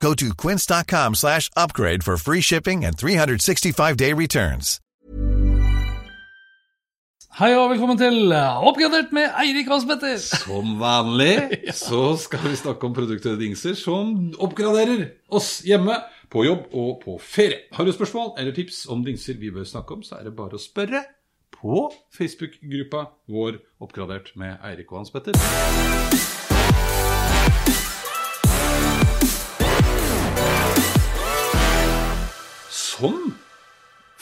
Go to quince.com slash upgrade for free shipping and 365-day returns. Hei og velkommen til Oppgradert med Eirik Vassbetter. Som vanlig så skal vi snakke om produkter og dingser som oppgraderer oss hjemme, på jobb og på ferie. Har du spørsmål eller tips om dingser vi bør snakke om, så er det bare å spørre på Facebook-gruppa vår Oppgradert med Eirik og Hans Petter. Som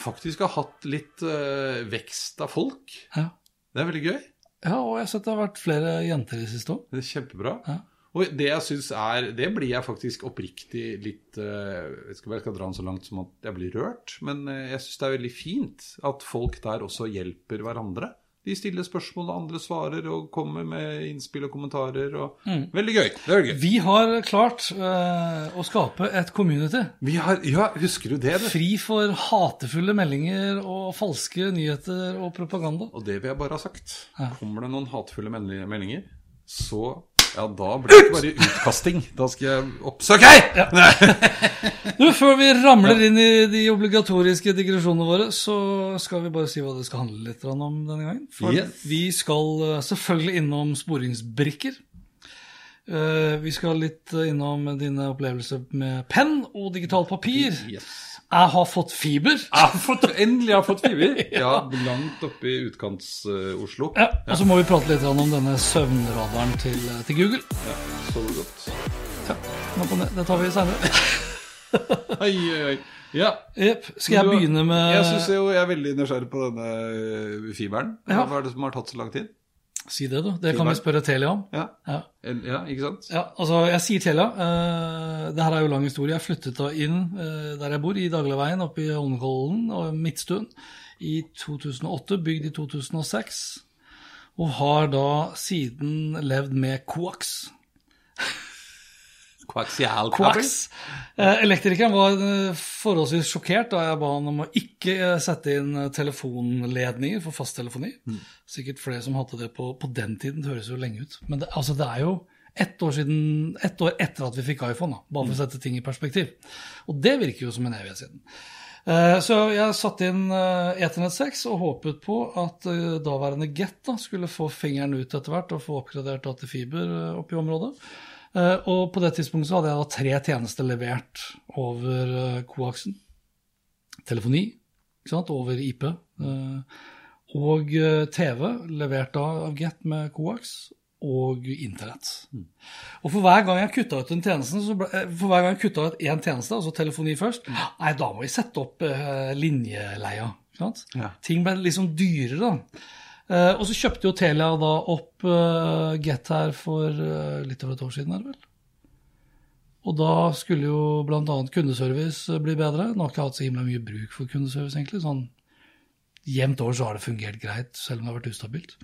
faktisk har hatt litt uh, vekst av folk. Ja. Det er veldig gøy. ja, og jeg har sett det har vært flere jenter i siste òg. Det er kjempebra. Ja. Og det jeg synes er Det blir jeg faktisk oppriktig litt eh, Jeg vet ikke om jeg skal dra den så langt som at jeg blir rørt, men eh, jeg syns det er veldig fint at folk der også hjelper hverandre. De stiller spørsmål, og andre svarer og kommer med innspill og kommentarer. Og... Veldig gøy. Det veldig gøy. Vi har klart eh, å skape et community. Vi har, ja, husker du det? du? Fri for hatefulle meldinger og falske nyheter og propaganda. Og det vil jeg bare ha sagt. Ja. Kommer det noen hatefulle meldinger, så ja, da blir det bare utkasting. Da skal jeg oppsøke deg! Du, Før vi ramler inn i de obligatoriske digresjonene våre, så skal vi bare si hva det skal handle litt om denne gangen. For Yes. vi skal eh, selvfølgelig innom sporingsbrikker. Eh, Vi skal litt innom dine opplevelser med penn og digitalt papir. Yes. Jeg har fått fiber. Jeg har fått, endelig har jeg fått fiber. Ja, langt oppe i utkants-Oslo. Ja, og så må vi prate litt om denne søvnradaren til, eh, til Google. Ja, så godt. Ja, det. Det tar vi seinere. Oi, oi, oi. Ja. Yep. Skal jeg Du- begynne med Jeg synes jo jeg er veldig nysgjerrig på denne øh, fiberen. Ja. Hva er det som har tatt så lang tid? Si det, da. Det kan vi spørre Telia om. Ja, Ja. Ja ikke sant? Ja, altså jeg sier Telia. Uh, det her er jo lang historie. Jeg flyttet da inn uh, der jeg bor, i Dagligveien oppe i Holmenkollen og Midtstuen i 2008, bygd i 2006. Og har da siden levd med koaks. Koaksialkabel? Koaks. Eh, elektrikeren var eh, forholdsvis sjokkert da jeg ba han om å ikke eh, sette inn telefonledninger for fasttelefoni. Sikkert flere som hadde det på, på den tiden. Det høres jo lenge ut. Men det, altså, det er jo ett år, siden, ett år etter at vi fikk iPhone, da, bare for å sette ting i perspektiv. Og det virker jo som en evighet siden. Så jeg satte inn Ethernet 6 og håpet på at daværende Get da, skulle få fingeren ut etter hvert og få oppgradert datafiber eh, i området. Eh, Og på det tidspunktet så hadde jeg da tre tjenester levert over eh, koaksen. Telefoni sant, over IP. eh, Og TV levert av Get med koaks. Og internett. Og for hver gang jeg kutta ut en tjeneste, så ble, for hver gang jeg kutta ut én tjeneste, altså telefoni først, nei, da må vi sette opp eh, linjeleia. Ja. Ting ble liksom dyrere, da. Eh, og så kjøpte jo Telia da opp uh, Get her for eh, litt over et år siden, er det vel? Og da skulle jo bl.a. kundeservice bli bedre. Nå har ikke hatt så himla mye bruk for kundeservice, egentlig. Sånn jevnt over så har det fungert greit, selv om det har vært ustabilt.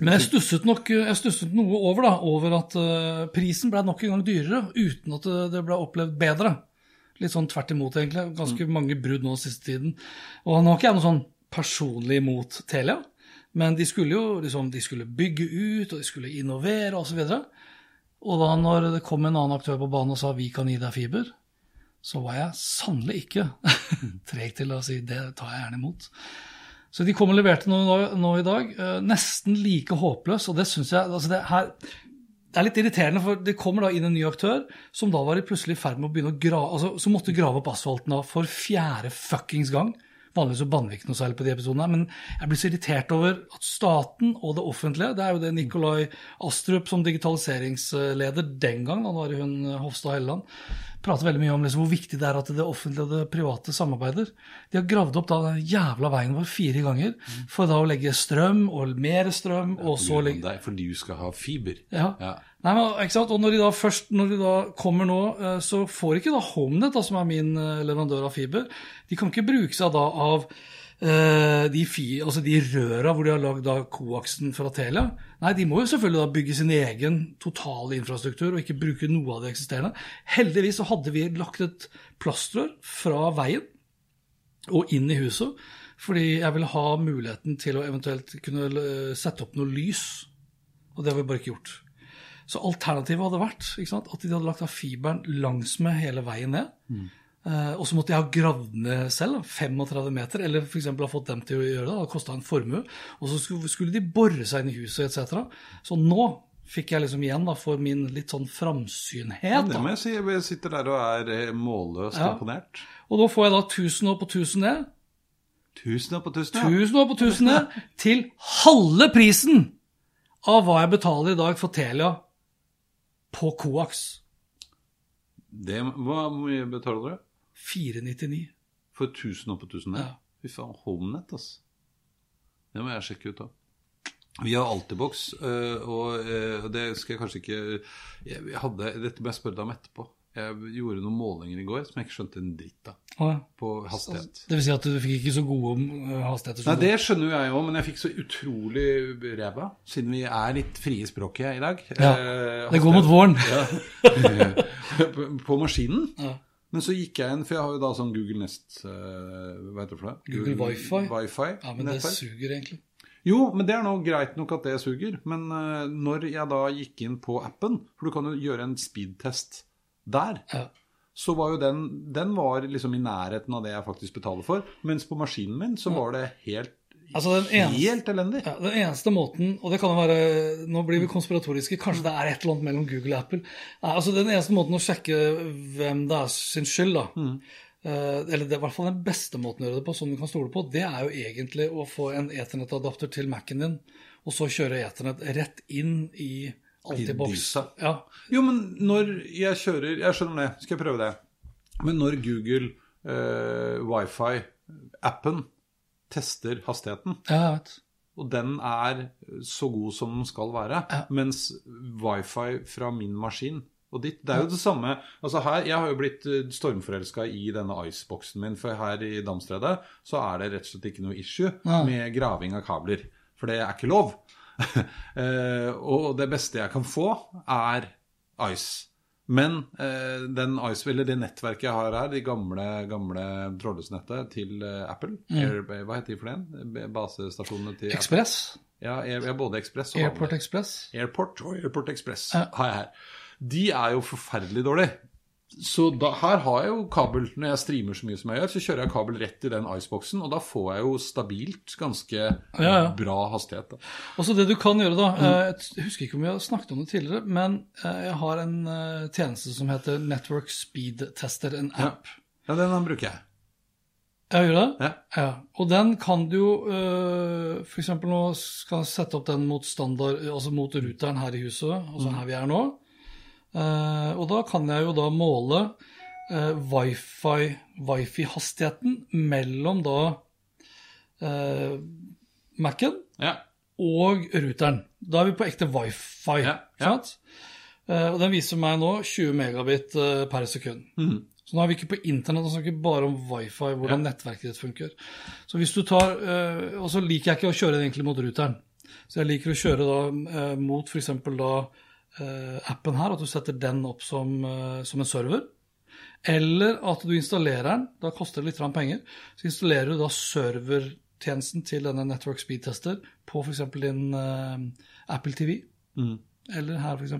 Men jeg stusset nok jeg stusset noe over da, over at uh, prisen ble nok en gang dyrere, uten at det, ble opplevd bedre. Litt sånn tvert imot, egentlig. Ganske mange brudd nå siste tiden. Og nå har ikke jeg noe sånn personlig mot Telia, men de skulle jo liksom, de skulle bygge ut, og de skulle innovere osv. Og, så og da når det kom en annen aktør på banen og sa vi kan gi deg fiber, så var jeg sannelig ikke treg til å si det tar jeg gjerne imot. Så de kom og leverte noe nå, nå i dag, eh, nesten like håpløs, og det syns jeg altså det, her, det er litt irriterende, for det kommer da inn en ny aktør som da var plutselig i ferd med å begynne å grave, altså, som måtte grave opp asfalten da for fjerde fuckings gang. Vanligvis så banner vi ikke noe særlig på de episodene, men jeg blir så irritert over at staten og det offentlige Det er jo det Nikolai Astrup som digitaliseringsleder den gang, da var det hun eh, Hofstad Helleland, prater veldig mye om liksom hvor viktig det er at det offentlige og det private samarbeider. De har gravd opp da den jævla veien vår fire ganger for da å legge strøm og mer strøm, og så legge fordi du skal ha fiber. ja. Ja. Nei, men, ikke sant? Og når de da først når de da kommer nå, eh, så får ikke da HomeNet, da, som er min eh, leverandør av fiber, de kan ikke bruke seg da av eh, de, altså de røra hvor de har lagd koaksen fra Telia. Nei, de må jo selvfølgelig da bygge sin egen totale infrastruktur og ikke bruke noe av det eksisterende. Heldigvis så hadde vi lagt et plastrør fra veien og inn i huset, fordi jeg ville ha muligheten til å eventuelt kunne sette opp noe lys. Og det har vi bare ikke gjort. Så alternativet hadde vært ikke sant, at de hadde lagt av fiberen langsmed hele veien ned. Eh, og så måtte jeg ha gravd ned selv, 35 meter, eller f.eks. ha fått dem til å gjøre det. Det kosta en formue. Og så skulle, de bore seg inn i huset etc. Så nå fikk jeg liksom igjen da, for min litt sånn framsynhet. Det Da. må jeg si. Jeg sitter der og er eh, målløst Ja. imponert. Og da får jeg da 1000 opp og 1000 ned. Tusen opp på tusen, ja. 1000 opp på 1000 ned til halve prisen av hva jeg betaler i dag for Telia på Coax. Det, hva hvor mye betaler du? 499. For 1000 opp på 1000 ned? Ja. Fy faen, HomeNet, altså. Det må jeg sjekke ut, da. Vi har Altibox, øh, og øh, det skal jeg kanskje ikke jeg hadde, Dette må jeg spørre deg om etterpå. Jeg gjorde noen målinger i går som jeg ikke skjønte en dritt av. Å, ja. På hastighet. Det vil si at du fikk ikke så gode uh, hastigheter? Nei, Det skjønner jo jeg òg, men jeg fikk så utrolig ræva, siden vi er litt frie i språket i dag. Ja, Eh, Det går mot våren. på, på maskinen. Ja. Men så gikk jeg inn, for jeg har jo da sånn Google Nest uh, Hva heter det for det? Google Wi-Fi. Wi-Fi Ja, men det suger egentlig. Jo, men det er nå greit nok at det suger. Men uh, når jeg da gikk inn på appen, for du kan jo gjøre en speedtest der, Ja. så var jo den Den var liksom i nærheten av det jeg faktisk betaler for. Mens på maskinen min så var det helt Altså, den eneste, Helt elendig. ja, den eneste måten, og det kan jo være Nå blir vi konspiratoriske, kanskje det er et eller annet mellom Google og Apple. Nei, altså Den eneste måten å sjekke hvem det er sin skyld, da, eh, eller det er i hvert fall den beste måten å gjøre det på, som du kan stole på, det er jo egentlig å få en Ethernet-adapter til Mac-en din, og så kjøre Ethernet rett inn i Altibox. boks. Ja, Jo, men når jeg kjører Jeg skjønner det, skal jeg prøve det. Men når Google eh, Wifi-appen tester hastigheten, ja, og den er så god som den skal være, Ja. mens wifi fra min maskin og ditt, Det er jo det samme. altså her, Jeg har jo blitt stormforelska i denne Iceboxen min, for her i Damstredet så er det rett og slett ikke noe issue med graving av kabler. For det er ikke lov. Eh, og det beste jeg kan få, er Ice. Men eh, den Ice, eller det nettverket jeg har her, de gamle, gamle trådløsnettet til eh, Apple Air, Hva heter de for den? B- Basestasjonene til Apple. Ekspress. Ja, Air, ja, både Ekspress og Airport. Express. Airport og Airport Express Ja. har jeg her. De er jo forferdelig dårlige. Så da, her har jeg jo kabel Når jeg streamer så mye som jeg gjør, så kjører jeg kabel rett i den iceboxen, og da får jeg jo stabilt ganske Ja, ja. bra hastighet. Da. Og så det du kan gjøre, da eh, Jeg husker ikke om vi har snakket om det tidligere, men eh, jeg har en eh, tjeneste som heter Network Speed Tester, en Ja. app. Ja, den bruker jeg. Jeg gjør det? Ja. Ja. Og den kan du jo F.eks. nå skal jeg sette opp den mot standard, altså mot ruteren her i huset, altså Mm. her vi er nå. Eh, og da kan jeg jo da måle eh, wifi, wifi-hastigheten mellom da eh, Mac-en Ja. og ruteren. Da er vi på ekte wifi. Ja, ja. Sant? Og den viser meg nå 20 megabit per sekund. Mm. Så nå er vi ikke på internett, vi snakker bare om wifi, hvordan nettverket ditt funker. Så hvis du tar, Og så liker jeg ikke å kjøre den egentlig mot ruteren. Så jeg liker å kjøre da mot f.eks. da appen her, at du setter den opp som, eh, som en server. Eller at du installerer den, da koster det litt penger. Så installerer du da servertjenesten til denne Network Speed Tester på f.eks. din eh, Apple TV, Mm. eller her f.eks.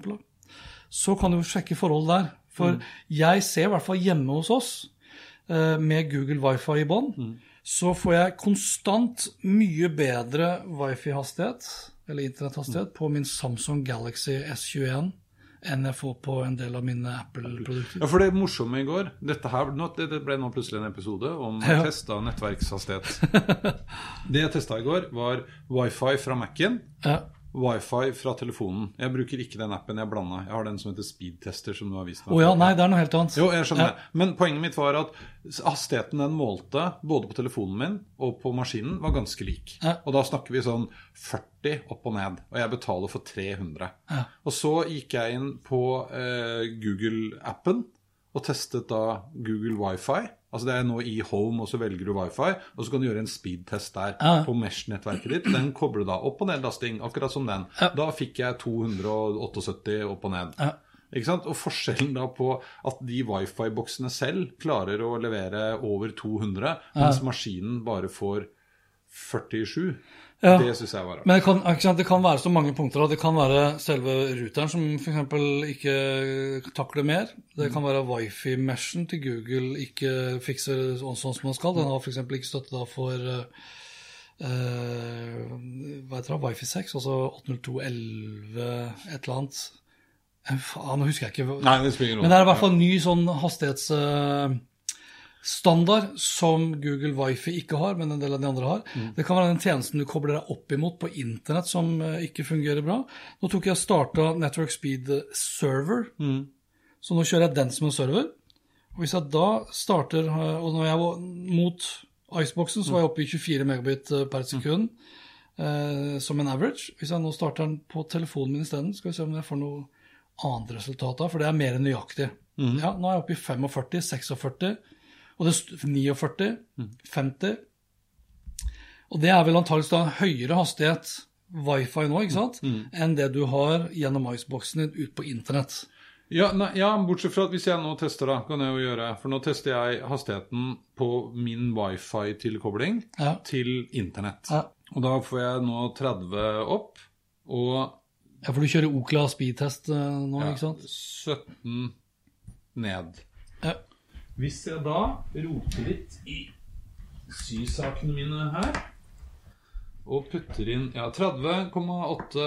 Så kan du sjekke forhold der. For Mm. jeg ser i hvert fall hjemme hos oss, eh, med Google Wifi i bånn, Mm. så får jeg konstant mye bedre wifi-hastighet, eller internetthastighet, på min Samsung Galaxy S21 enn jeg får på en del av mine Apple-produkter. Ja, for det morsomme i går Dette her, nå, det, det ble nå plutselig en episode om Ja. test av nettverkshastighet. det jeg testa i går, var wifi fra Mac-en Ja. Wifi fra telefonen. Jeg bruker ikke den appen jeg blanda. Jeg har den som heter Speedtester, som du har vist meg. Oh, ja, nei, det er noe helt annet. Jo, jeg skjønner Ja. det. Men poenget mitt var at hastigheten den målte, både på telefonen min og på maskinen, var ganske lik. Ja. Og da snakker vi sånn 40 opp og ned. Og jeg betaler for 300. Ja. Og så gikk jeg inn på eh, Google-appen og testet da Google Wifi. Altså Det er nå i Home, og så velger du wifi, og så kan du gjøre en speedtest der Ja. på Mesh-nettverket ditt. Den kobler da opp- og ned-lasting, akkurat som den. Ja. Da fikk jeg 278 opp og ned. Ja. Ikke sant? Og forskjellen da på at de wifi-boksene selv klarer å levere over 200, mens maskinen bare får 47, Ja. det syns jeg var rart. Men det kan, det kan være så mange punkter. Det kan være selve ruteren som f.eks. ikke takler mer. Det kan være wifi-meshen til Google ikke fikser sånn, som man skal. Den har f.eks. ikke støtte for eh, hva heter det, wifi 6, altså 802.11 et eller annet. Faen, nå husker jeg ikke. Nei, det. Men det er i hvert fall ny sånn hastighetsstandard som Google Wifi ikke har, men en del av de andre har. Det kan være den tjenesten du kobler deg opp imot på internett som eh, ikke fungerer bra. Nå tok jeg starta Network Speed Server, så nå kjører jeg den som en server. Og hvis jeg da starter eh, Og når jeg var mot Iceboxen, så var jeg oppe i 24 megabit eh, per sekund eh, som en average. Hvis jeg nå starter den på telefonen min isteden, skal vi se om jeg får noe annet resultat da, for det er mer nøyaktig. Ja, nå er jeg oppe i 45, 46, og det er 49, 50. Og det er vel antakeligvis da høyere hastighet wifi nå, ikke sant, enn det du har gjennom Iceboxen din ut på internett. Ja, nei, ja, bortsett fra at hvis jeg nå tester, da, kan jeg jo gjøre For nå tester jeg hastigheten på min wifi-tilkobling Ja. til internett. Ja. Og da får jeg nå 30 opp og Ja, for du kjører Okla speedtest eh, nå, ikke sant? 17 ned. Hvis jeg da roter litt i sysakene mine her og putter inn ja, 30,8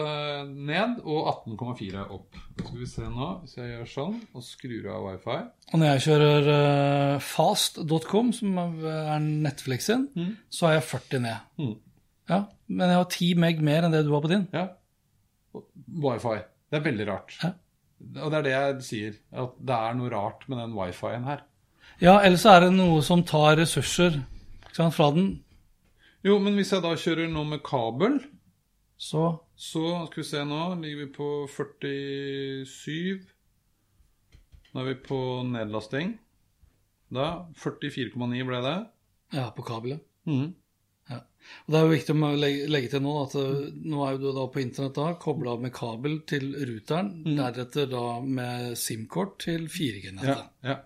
ned og 18,4 opp. Da skal vi se nå, hvis jeg gjør sånn og skrur av wifi Og når jeg kjører uh, fast.com, som er Netflix sin, så har jeg 40 ned. Mm. Ja, men jeg har 10 meg mer enn det du har på din. Ja. Wifi. Det er veldig rart. Ja. Og det er det jeg sier, at det er noe rart med den wifien her. Ja, ellers så er det noe som tar ressurser sant, fra den. Jo, men hvis jeg da kjører nå med kabel, Så så skal vi se nå, ligger vi på 47. Nå er vi på nedlasting. Da 44,9 ble det. ja, på kabelet. Mm. Ja. Og Det er jo viktig å legge, til nå at eh, nå er du da på internett da kobla med kabel til ruteren, deretter da med SIM-kort til 4G-nettet. Ja, ja.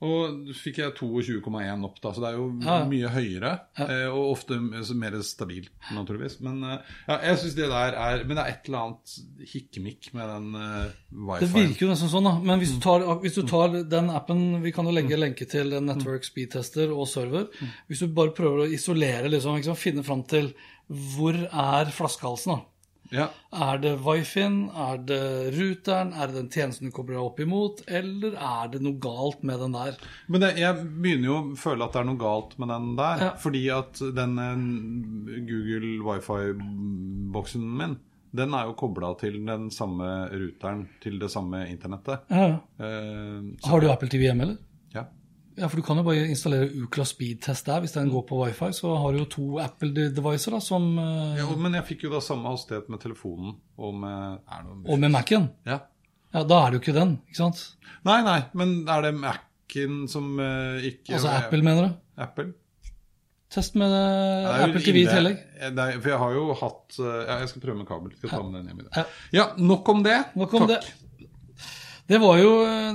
Og fikk jeg 22,1 opp, da, så det er jo Ja. mye høyere. Ja. Og ofte mer stabilt, naturligvis. Men eh, ja, jeg syns det der er Men det er et eller annet hikkemikk med den uh, wifi. Det virker jo nesten sånn, da. Men hvis du, tar, hvis du tar den appen Vi kan jo legge lenke til Network Speedtester og server. Hvis du bare prøver å isolere, liksom, liksom finne fram til hvor er flaskehalsen, da. Ja. Er det wifien? Er det ruteren? Er det den tjenesten du kobler deg opp imot? Eller er det noe galt med den der? Men det, jeg begynner jo å føle at det er noe galt med den der. Ja. Fordi at den eh, Google wifi-boksen min, den er jo kobla til den samme ruteren til det samme internettet. Ja. Uh, Har du Apple TV hjemme, eller? Ja. Ja, for du kan jo bare installere Ucla Speedtest der. Hvis den går på wifi, så har du jo to Apple-devicer da, som eh, ja, men jeg fikk jo da samme hastighet med telefonen og med er det Og med Mac-en. ja. Ja, da er det jo ikke den, ikke sant? Nei, nei, men er det Mac-en som uh, ikke Altså Apple, mener du? Apple? Test med eh, jo Apple TV i ille- tillegg. Er, for jeg har jo hatt Ja, jeg skal prøve med kabel. Skal ta med den hjem i dag. Ja. Ja, nok om det. Nok om Takk. det. Det var jo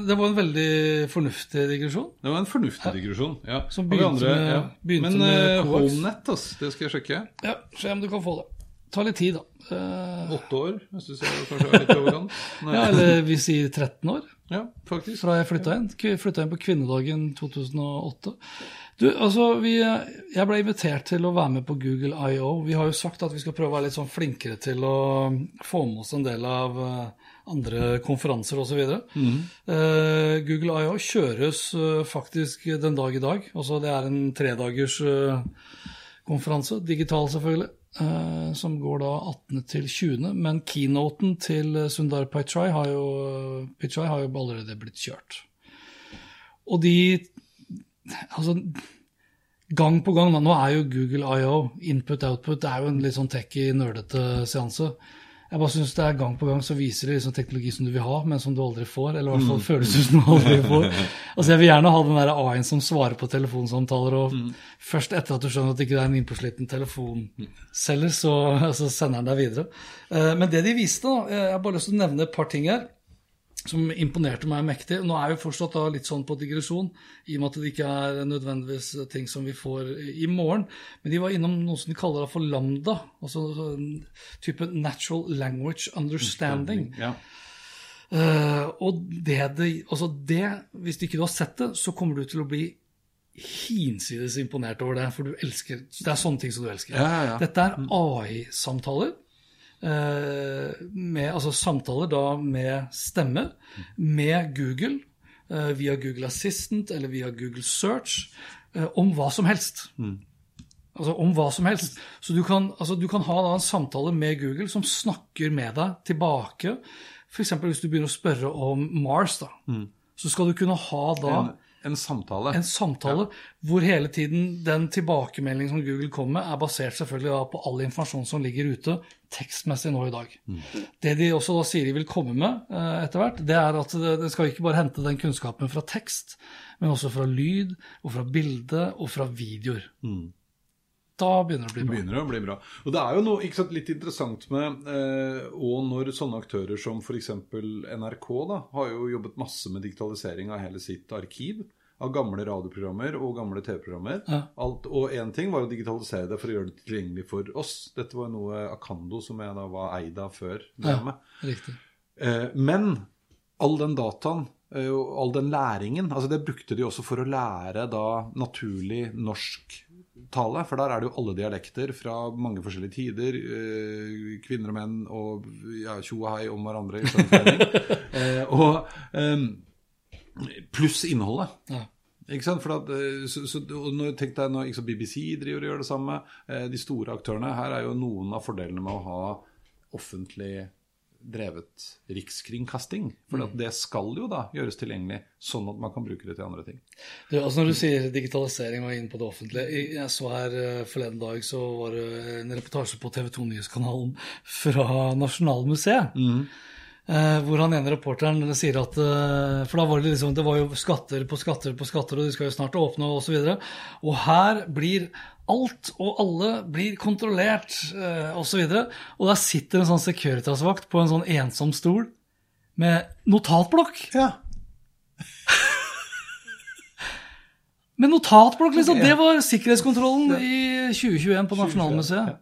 det var en veldig fornuftig digresjon. Det var en fornuftig digresjon. Ja. Som begynte, andre, med- begynte Men med eh. HomeNet, ass, det skal jeg sjekke. Ja, Se om du kan få det. Ta litt tid, da. Eh, Åtte år. Jeg syns jeg kanskje er litt overkant. Ja, eller vi sier 13 år Ja, faktisk. fra jeg flytta inn. Flytta inn på kvinnedagen 2008. Du, altså, vi, Jeg ble invitert til å være med på Google I.O. Vi har jo sagt at vi skal prøve å være litt sånn flinkere til å få med oss en del av eh, andre konferanser osv. Uh, Google I.O. kjøres eh, faktisk den dag i dag. Altså Det er en tredagers uh, konferanse, digital selvfølgelig, eh, som går da 18. til 20., men keynoten til Sundar Pichai har jo, Pichai har jo allerede blitt kjørt. Og de Altså, gang på gang Nå er jo Google IO, input-output, det er jo en litt sånn techy, nerdete seanse. Jeg bare synes det er Gang på gang så viser det liksom teknologi som du vil ha, men som du aldri får. Eller i hvert fall mm. føles ut som du aldri får. Altså Jeg vil gjerne ha den der A-en som svarer på telefonsamtaler, og mm. først etter at du skjønner at det ikke er en innpåsliten telefonselger, så, så, sender den deg videre. Eh, men det de viste, da Jeg har bare lyst til å nevne et par ting her som imponerte meg mektig. Nå er vi fortsatt da litt sånn på digresjon, i og med at det ikke er nødvendigvis ting som vi får i morgen. Men de var innom noe som de kaller for lambda, altså en type natural language understanding. Ja. Uh, og det, det, altså det, hvis ikke du har sett det, så kommer du til å bli hinsides imponert over det. For du elsker, det er sånne ting som du elsker. Ja, ja, Dette er. AI-samtaler Eh, med, altså samtaler da med stemme, med Google, eh, via Google Assistant eller via Google Search, eh, om hva som helst. Mm. Altså om hva som helst. Så du kan, altså, du kan ha da en samtale med Google som snakker med deg tilbake. F.eks. hvis du begynner å spørre om Mars, da. Mm. Så skal du kunne ha da en en samtale. En samtale ja. hvor hele tiden den tilbakemeldingen som Google kommer med, er basert selvfølgelig på all informasjon som ligger ute tekstmessig nå i dag. Mm. Det de også da sier de vil komme med eh, etter hvert, det er at det skal ikke bare hente den kunnskapen fra tekst, men også fra lyd, og fra bilde og fra videoer. Mm. Da begynner det å bli bra. Begynner å bli bra. Og det er jo noe sant, litt interessant med eh, Og når sånne aktører som f.eks. NRK da, har jo jobbet masse med digitalisering av hele sitt arkiv. Av gamle radioprogrammer og gamle TV-programmer. Ja. Og én ting var å digitalisere det for å gjøre det tilgjengelig for oss. Dette var noe Akando, som jeg da var eid av før, drev med. riktig. Eh, men all den dataen eh, og all den læringen altså Det brukte de også for å lære da naturlig norsk tale, for der er det jo alle dialekter fra mange forskjellige tider. Eh, kvinner og menn og ja, og hei om hverandre i skjønnforening. eh, og eh, pluss innholdet. Ja. Ikke sant? For at, eh, så, så, tenk deg når BBC driver og gjør det samme. Eh, de store aktørene. Her er jo noen av fordelene med å ha offentlig drevet rikskringkasting. For mm. det skal jo da gjøres tilgjengelig, sånn at man kan bruke det til andre ting. Du, altså Når du sier digitalisering og inn på det offentlige Jeg så her uh, forleden dag så var det en reportasje på TV 2 Nyhetskanalen fra Nasjonalmuseet. Mm. Uh, hvor han ene reporteren sier at eh, For da var det liksom Det var jo skatter på skatter på skatter, og de skal jo snart åpne, osv. Og, og her blir alt og alle blir kontrollert, eh, osv. Og, så og der sitter en sånn Securitas-vakt på en sånn ensom stol med notatblokk. Ja. med notatblokk, liksom! Det var sikkerhetskontrollen i 2021 på Nasjonalmuseet.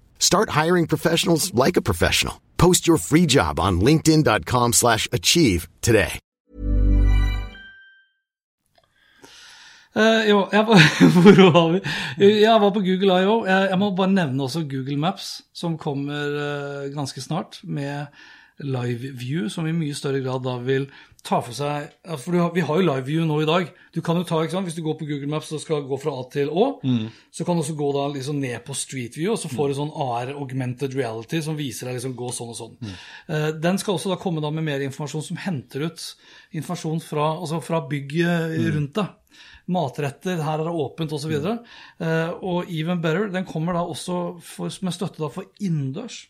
Start hiring professionals like a professional. Post your free job on linkedin.com slash achieve today. Uh, jo, jeg hvor var vi? Jeg var på Google I.O. Jeg, jeg, må bare nevne også Google Maps, som kommer uh, ganske snart med live view, som i mye større grad da vil ta for seg For vi har jo live view nå i dag. Du kan jo ta, ikke sant, Hvis du går på Google Maps og skal gå fra A til Å, mm. så kan du også gå da liksom ned på Street View, og så får du sånn AR augmented reality som viser deg liksom gå sånn og sånn. Mm. Uh, den skal også da komme da med mer informasjon som henter ut informasjon fra, altså fra bygget mm. rundt deg. Matretter, her er det åpent osv. Og, så uh, og Even Better den kommer da også for, med støtte da for innendørs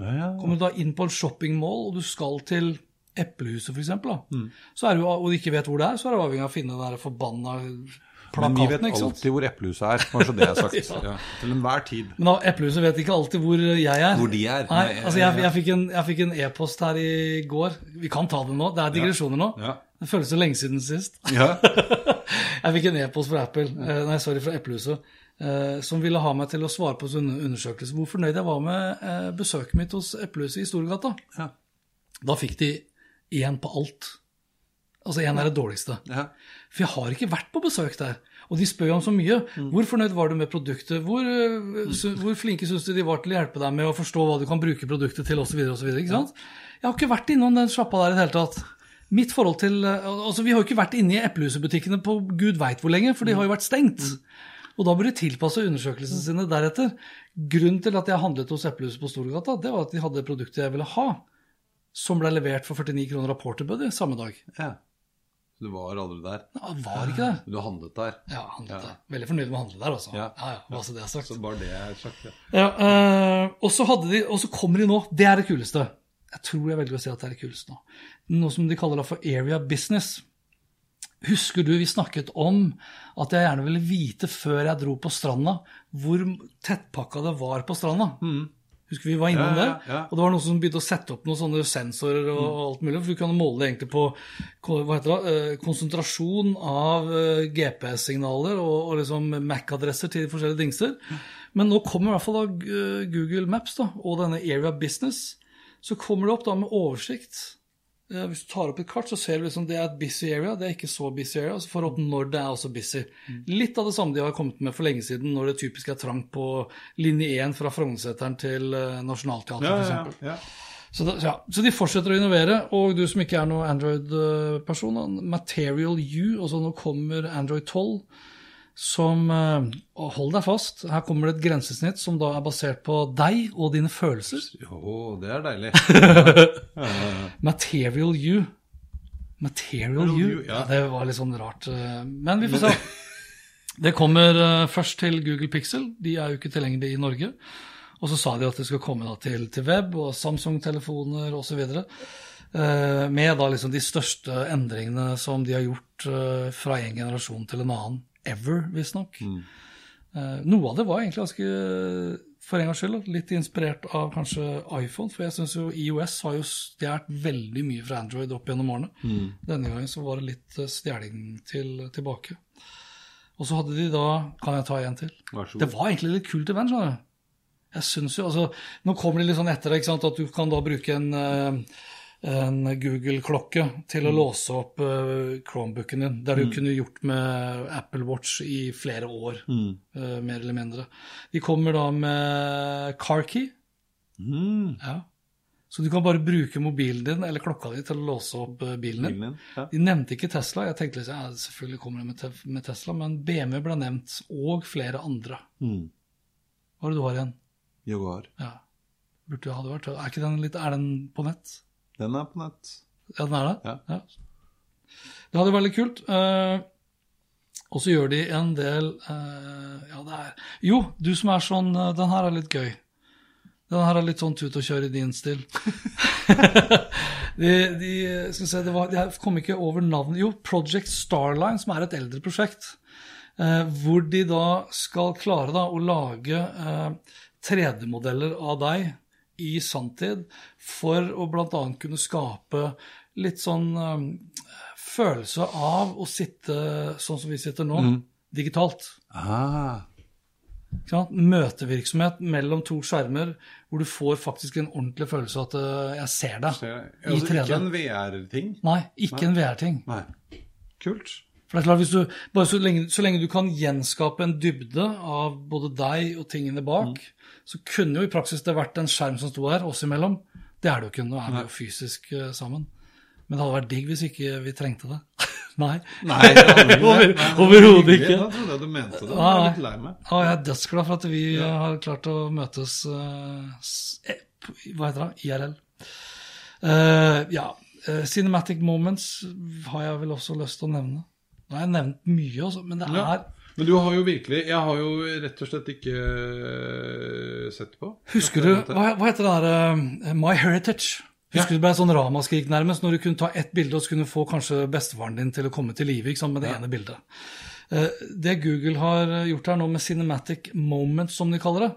Ja. Kommer du da inn på en shoppingmall, og du skal til Eplehuset f.eks., Mm. så er du, og du ikke vet hvor det er, så er du avhengig av å finne den der forbanna Men vi vet alltid hvor eplehuset er, så det er sagt. Ja. ja. Til enhver tid. Men da, Eplehuset vet ikke alltid hvor jeg er. Hvor de er. Nei, Nei, altså jeg, jeg fikk en jeg fikk en e-post her i går. Vi kan ta det nå. Det er digresjoner nå. Ja. Det føles så lenge siden sist. Ja. Jeg fikk en e-post fra Apple, eh, nei, sorry, fra Eplehuset, eh, som ville ha meg til å svare på en undersøkelse hvor fornøyd jeg var med eh, besøket mitt hos Eplehuset i Storgata. Ja. Da fikk de én på alt. Altså én er det dårligste. Ja. For jeg har ikke vært på besøk der. Og de spør jo om så mye. Hvor fornøyd var du med produktet? Hvor, mm. hvor flinke syns du de var til å hjelpe deg med å forstå hva du kan bruke produktet til, osv. Jeg har ikke vært innom den sjappa der i det hele tatt. Mitt forhold til, altså Vi har jo ikke vært inne i eplehusebutikkene på gud veit hvor lenge, for de har jo vært stengt. Og da må de tilpasse undersøkelsene sine deretter. Grunnen til at jeg handlet hos Eplehuset på Storgata, det var at de hadde produktet jeg ville ha, som ble levert for 49 kroner av Porterbuddy samme dag. ja. Du var aldri der. Ja, det var ikke det. Du handlet der. Ja, handlet Ja. der. Veldig fornøyd med å handle der, altså. Ja. Ja, ja, bare så det er sagt. Så bare det er sagt, ja. Ja, eh, og så de, og så kommer de nå, det er det kuleste. Jeg tror jeg velger å si at det er det kuleste nå. Noe som de kaller da for area business. Husker du vi snakket om at jeg gjerne ville vite før jeg dro på stranda, hvor tettpakka det var på stranda? Husker vi var innom ja, Ja, ja, det? Og det var noen som begynte å sette opp noen sånne sensorer og, mm. alt mulig, for du kan måle det egentlig på det, eh, konsentrasjon av eh, GPS-signaler og, og liksom MAC-adresser til de forskjellige dingser. Men nå kommer i hvert fall da eh, Google Maps da, og denne Area Business, så kommer det opp da med oversikt. Hvis du tar opp et kart, så ser du liksom det er et busy area, det er ikke så busy area. Så får du opp når det er også busy. Litt av det samme de har kommet med for lenge siden, når det typisk er trangt på linje 1 fra Frognerseteren til eh, Nationaltheatret, Ja, for ja, ja. Så, ja. så de fortsetter å innovere, og du som ikke er noen Android-person, Material U, så nå kommer Android 12, som eh, Hold deg fast, her kommer det et grensesnitt som da er basert på deg og dine følelser. Jo, det er deilig. Material you. Material you. Ja. ja. det var litt sånn rart. eh, Men vi får se. Det kommer eh, først til Google Pixel. De er jo ikke tilgjengelige i Norge. Og så sa de at det skal komme til, til web og Samsung-telefoner osv. Med da liksom de største endringene som de har gjort fra en generasjon til en annen. Ever, visstnok. Eh, noe av det var egentlig ganske, for en gangs skyld, litt inspirert av kanskje iPhone. For jeg syns jo IOS har jo stjålet veldig mye fra Android opp gjennom årene. Denne gangen så var det litt eh, stjeling til, tilbake. Og så hadde de da Kan jeg ta en til? Det var egentlig litt kult event, skjønner du. Jeg synes jo, altså, Nå kommer det litt sånn etter ikke sant, at du kan da bruke en, eh, en Google-klokke til å låse opp uh, Chromebooken din. Det har du kunne gjort med Apple Watch i flere år, eh, mer eller mindre. De kommer da med CarKey. Mm. Ja. Så du kan bare bruke mobilen din eller klokka di til å låse opp eh, bilen din. Bilen ja. De nevnte ikke Tesla. Jeg tenkte liksom, ja, selvfølgelig kommer det med, te med Tesla, men BMW ble nevnt, og flere andre. Mm. Hva er det du har igjen? Jaguar. Ja. Burde ha det vært. Er, den litt, er den på nett? Den er på nett. Ja, den er det? Ja. Det hadde vært veldig kult. Eh, og så gjør de en del eh, Ja, det er Jo, du som er sånn eh, Den her er litt gøy. Den her er litt sånn tut og kjør i din stil. de, de, skal se, det var, Jeg kom ikke over navnet Jo, Project Starline, som er et eldre prosjekt. Eh, hvor de da skal klare da, å lage eh, 3D-modeller av deg i sanntid for å bl.a. kunne skape litt sånn eh, følelse av å sitte sånn som vi sitter nå, digitalt. Ah. Møtevirksomhet mellom to skjermer hvor du får faktisk en ordentlig følelse av at uh, jeg ser deg Det Altså, i altså, 3D. ikke en VR-ting? Nei, ikke en VR-ting. Kult. For det er klart, du, bare så lenge, så lenge du kan gjenskape en dybde av både deg og tingene bak, så kunne jo i praksis det vært en skjerm som sto her oss imellom. Det er det jo ikke. Nå er vi jo fysisk eh, sammen. Men det hadde vært digg hvis ikke vi trengte det. Nei. Nei, overhodet ikke. Da trodde jeg du mente det. Jeg er litt lei meg. Ah, jeg er dødsglad for at vi ja. har klart å møtes eh, s- eh, på- Hva heter det? IRL. Uh, ja. eh, cinematic moments har jeg vel også lyst til å nevne. Nå har jeg nevnt mye, også, men det Ja. er Men du har jo virkelig Jeg har jo rett og slett ikke eh, sett på. Husker du Hva, hva heter det der uh, My Heritage? Husker du det ble sånn ramaskrik nærmest, når du kunne ta ett bilde og så kunne få kanskje bestefaren din til å komme til live med det ene bildet. Eh, Det Google har gjort her nå med Cinematic Moments, som de kaller det,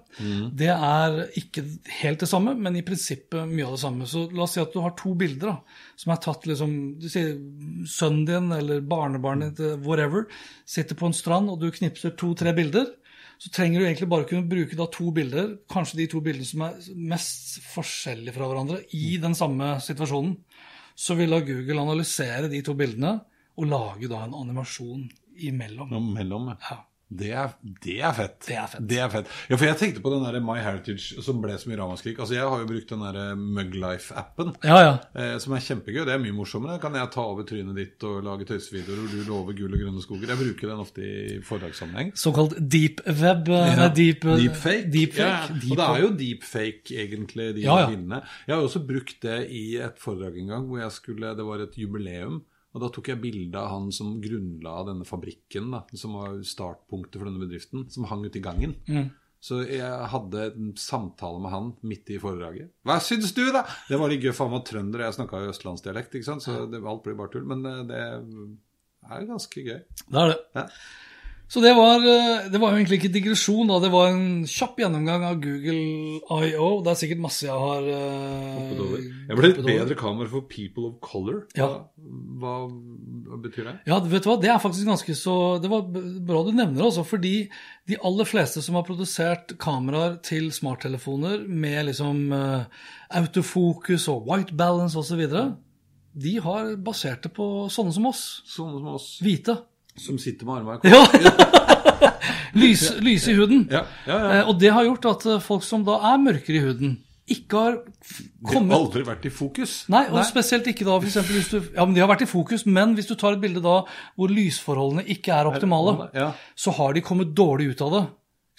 det er ikke helt det samme, men i prinsippet mye av det samme. Så la oss si at du har to bilder da, som er tatt liksom du sier Sønnen din eller barnebarnet ditt, whatever, sitter på en strand, og du knipser to-tre bilder. Så trenger du egentlig bare kunne bruke da to bilder, kanskje de to bildene som er mest forskjellige fra hverandre, i den samme situasjonen. Så vil da Google analysere de to bildene og lage da en animasjon imellom. Mellom, ja. Det er, det er fett. Det er fett. Det er fett. Ja, for jeg tenkte på den der My Heritage som ble så mye ramaskrik. Altså, jeg har jo brukt den der Muglife-appen. Ja, ja. Eh, som er kjempegøy. Det er mye morsommere. Kan jeg ta over trynet ditt og lage tøysevideoer hvor du lover gull og grønne skoger? Jeg bruker den ofte i foredragssammenheng. Såkalt deep web. Ja. deep, eh, Deepfake. deepfake. Ja, Deep og det er jo deepfake, egentlig, de Ja. Jeg har også brukt det i et foredrag en gang hvor jeg skulle, det var et jubileum. Og da tok jeg bilde av han som grunnla denne fabrikken, da, som var startpunktet for denne bedriften, som hang ute i gangen. Mm. Så jeg hadde en samtale med han midt i foredraget. Hva syns du, da?! Det var litt gøy, for han var trønder, og jeg snakka østlandsdialekt, ikke sant? så det, alt blir bare tull. Men eh, det er ganske gøy. Det er det. Ja. Så det var, eh, det var jo egentlig ikke digresjon, da. Det var en kjapp gjennomgang av Google I.O. Det er sikkert masse jeg har uh, Hoppet over. Jeg ble et bedre kamera for people of color. Ja. Hva, hva betyr det? Ja, vet du hva, det er faktisk ganske så Det var bra du nevner det, altså, fordi de aller fleste som har produsert kameraer til smarttelefoner med liksom uh, autofokus og white balance osv., de har basert det på sånne som oss. Sånne som oss, Hvite. Som sitter med armene. Ja! Lys, i huden. Ja, ja, ja. Eh, Og det har gjort at eh, folk som da er mørkere i huden, ikke har kommet Det har aldri vært i fokus. Nei, og spesielt ikke da for eksempel hvis du Ja, men de har vært i fokus, men hvis du tar et bilde da hvor lysforholdene ikke er optimale, Ja. så har de kommet dårlig ut av det.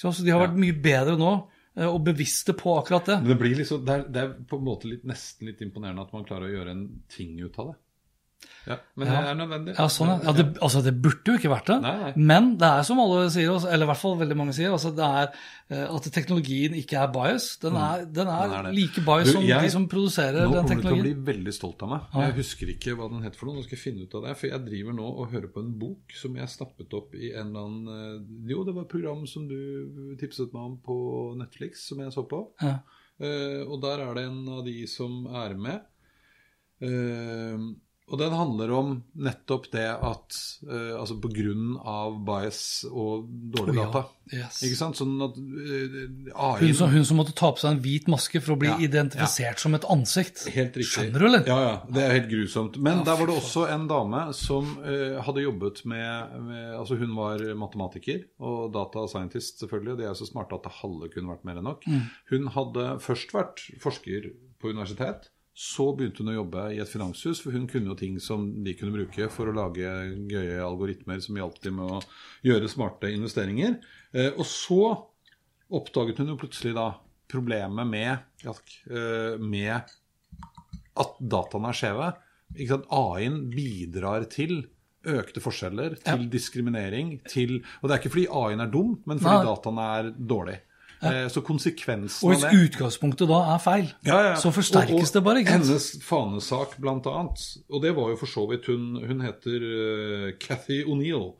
Så de har vært mye bedre nå, eh, og bevisste på akkurat det. Men det blir liksom, det er, det er på en måte litt, nesten litt imponerende at man klarer å gjøre en ting ut av det. Ja, Men det er nødvendig. Ja, sånn, ja. det, altså, det burde jo ikke vært det. Nei, nei. Men det er som alle sier, eller i hvert fall veldig mange sier, altså, det er eh, at teknologien ikke er bias. Den er, den er, Den er like bias Du, som jeg- de som produserer Nå kommer du til å bli veldig stolt av meg. Jeg husker ikke hva den het for noe. Nå skal jeg finne ut av det. For jeg driver nå og hører på en bok som jeg snappet opp i en eller annen eh, Jo, det var et program som du tipset meg om på Netflix, som jeg så på. Ja. Eh, og der er det en av de som er med. Eh, og den handler om nettopp det at uh, Altså på grunn av bias og dårlig Å, ja. data. Yes. Ikke sant? Sånn at uh, AI Hun som, hun som måtte ta på seg en hvit maske for å bli Ja, identifisert som et ansikt. Helt riktig. Skjønner du, eller? Ja, ja. Det er helt grusomt. Men Ja, der var det også en dame som uh, hadde jobbet med, med Altså hun var matematiker og data scientist, selvfølgelig. Og de er så smarte at det halve kunne vært mer enn nok. Mm. Hun hadde først vært forsker på universitet. Så begynte hun å jobbe i et finanshus, for hun kunne jo ting som de kunne bruke for å lage gøye algoritmer som hjalp dem med å gjøre smarte investeringer. Eh, og så oppdaget hun jo plutselig da problemet med, eh, med at dataene er skjeve. AI-en bidrar til økte forskjeller, til diskriminering, til Og det er ikke fordi AI-en er dum, men fordi Nei. dataene er dårlige. Eh, Så konsekvensen Og hvis utgangspunktet da er feil, Ja, ja. så forsterkes Og- og det bare. ikke sant? Hennes fanesak, blant annet, og det var jo for så vidt Hun, hun heter uh, Cathy O'Neill.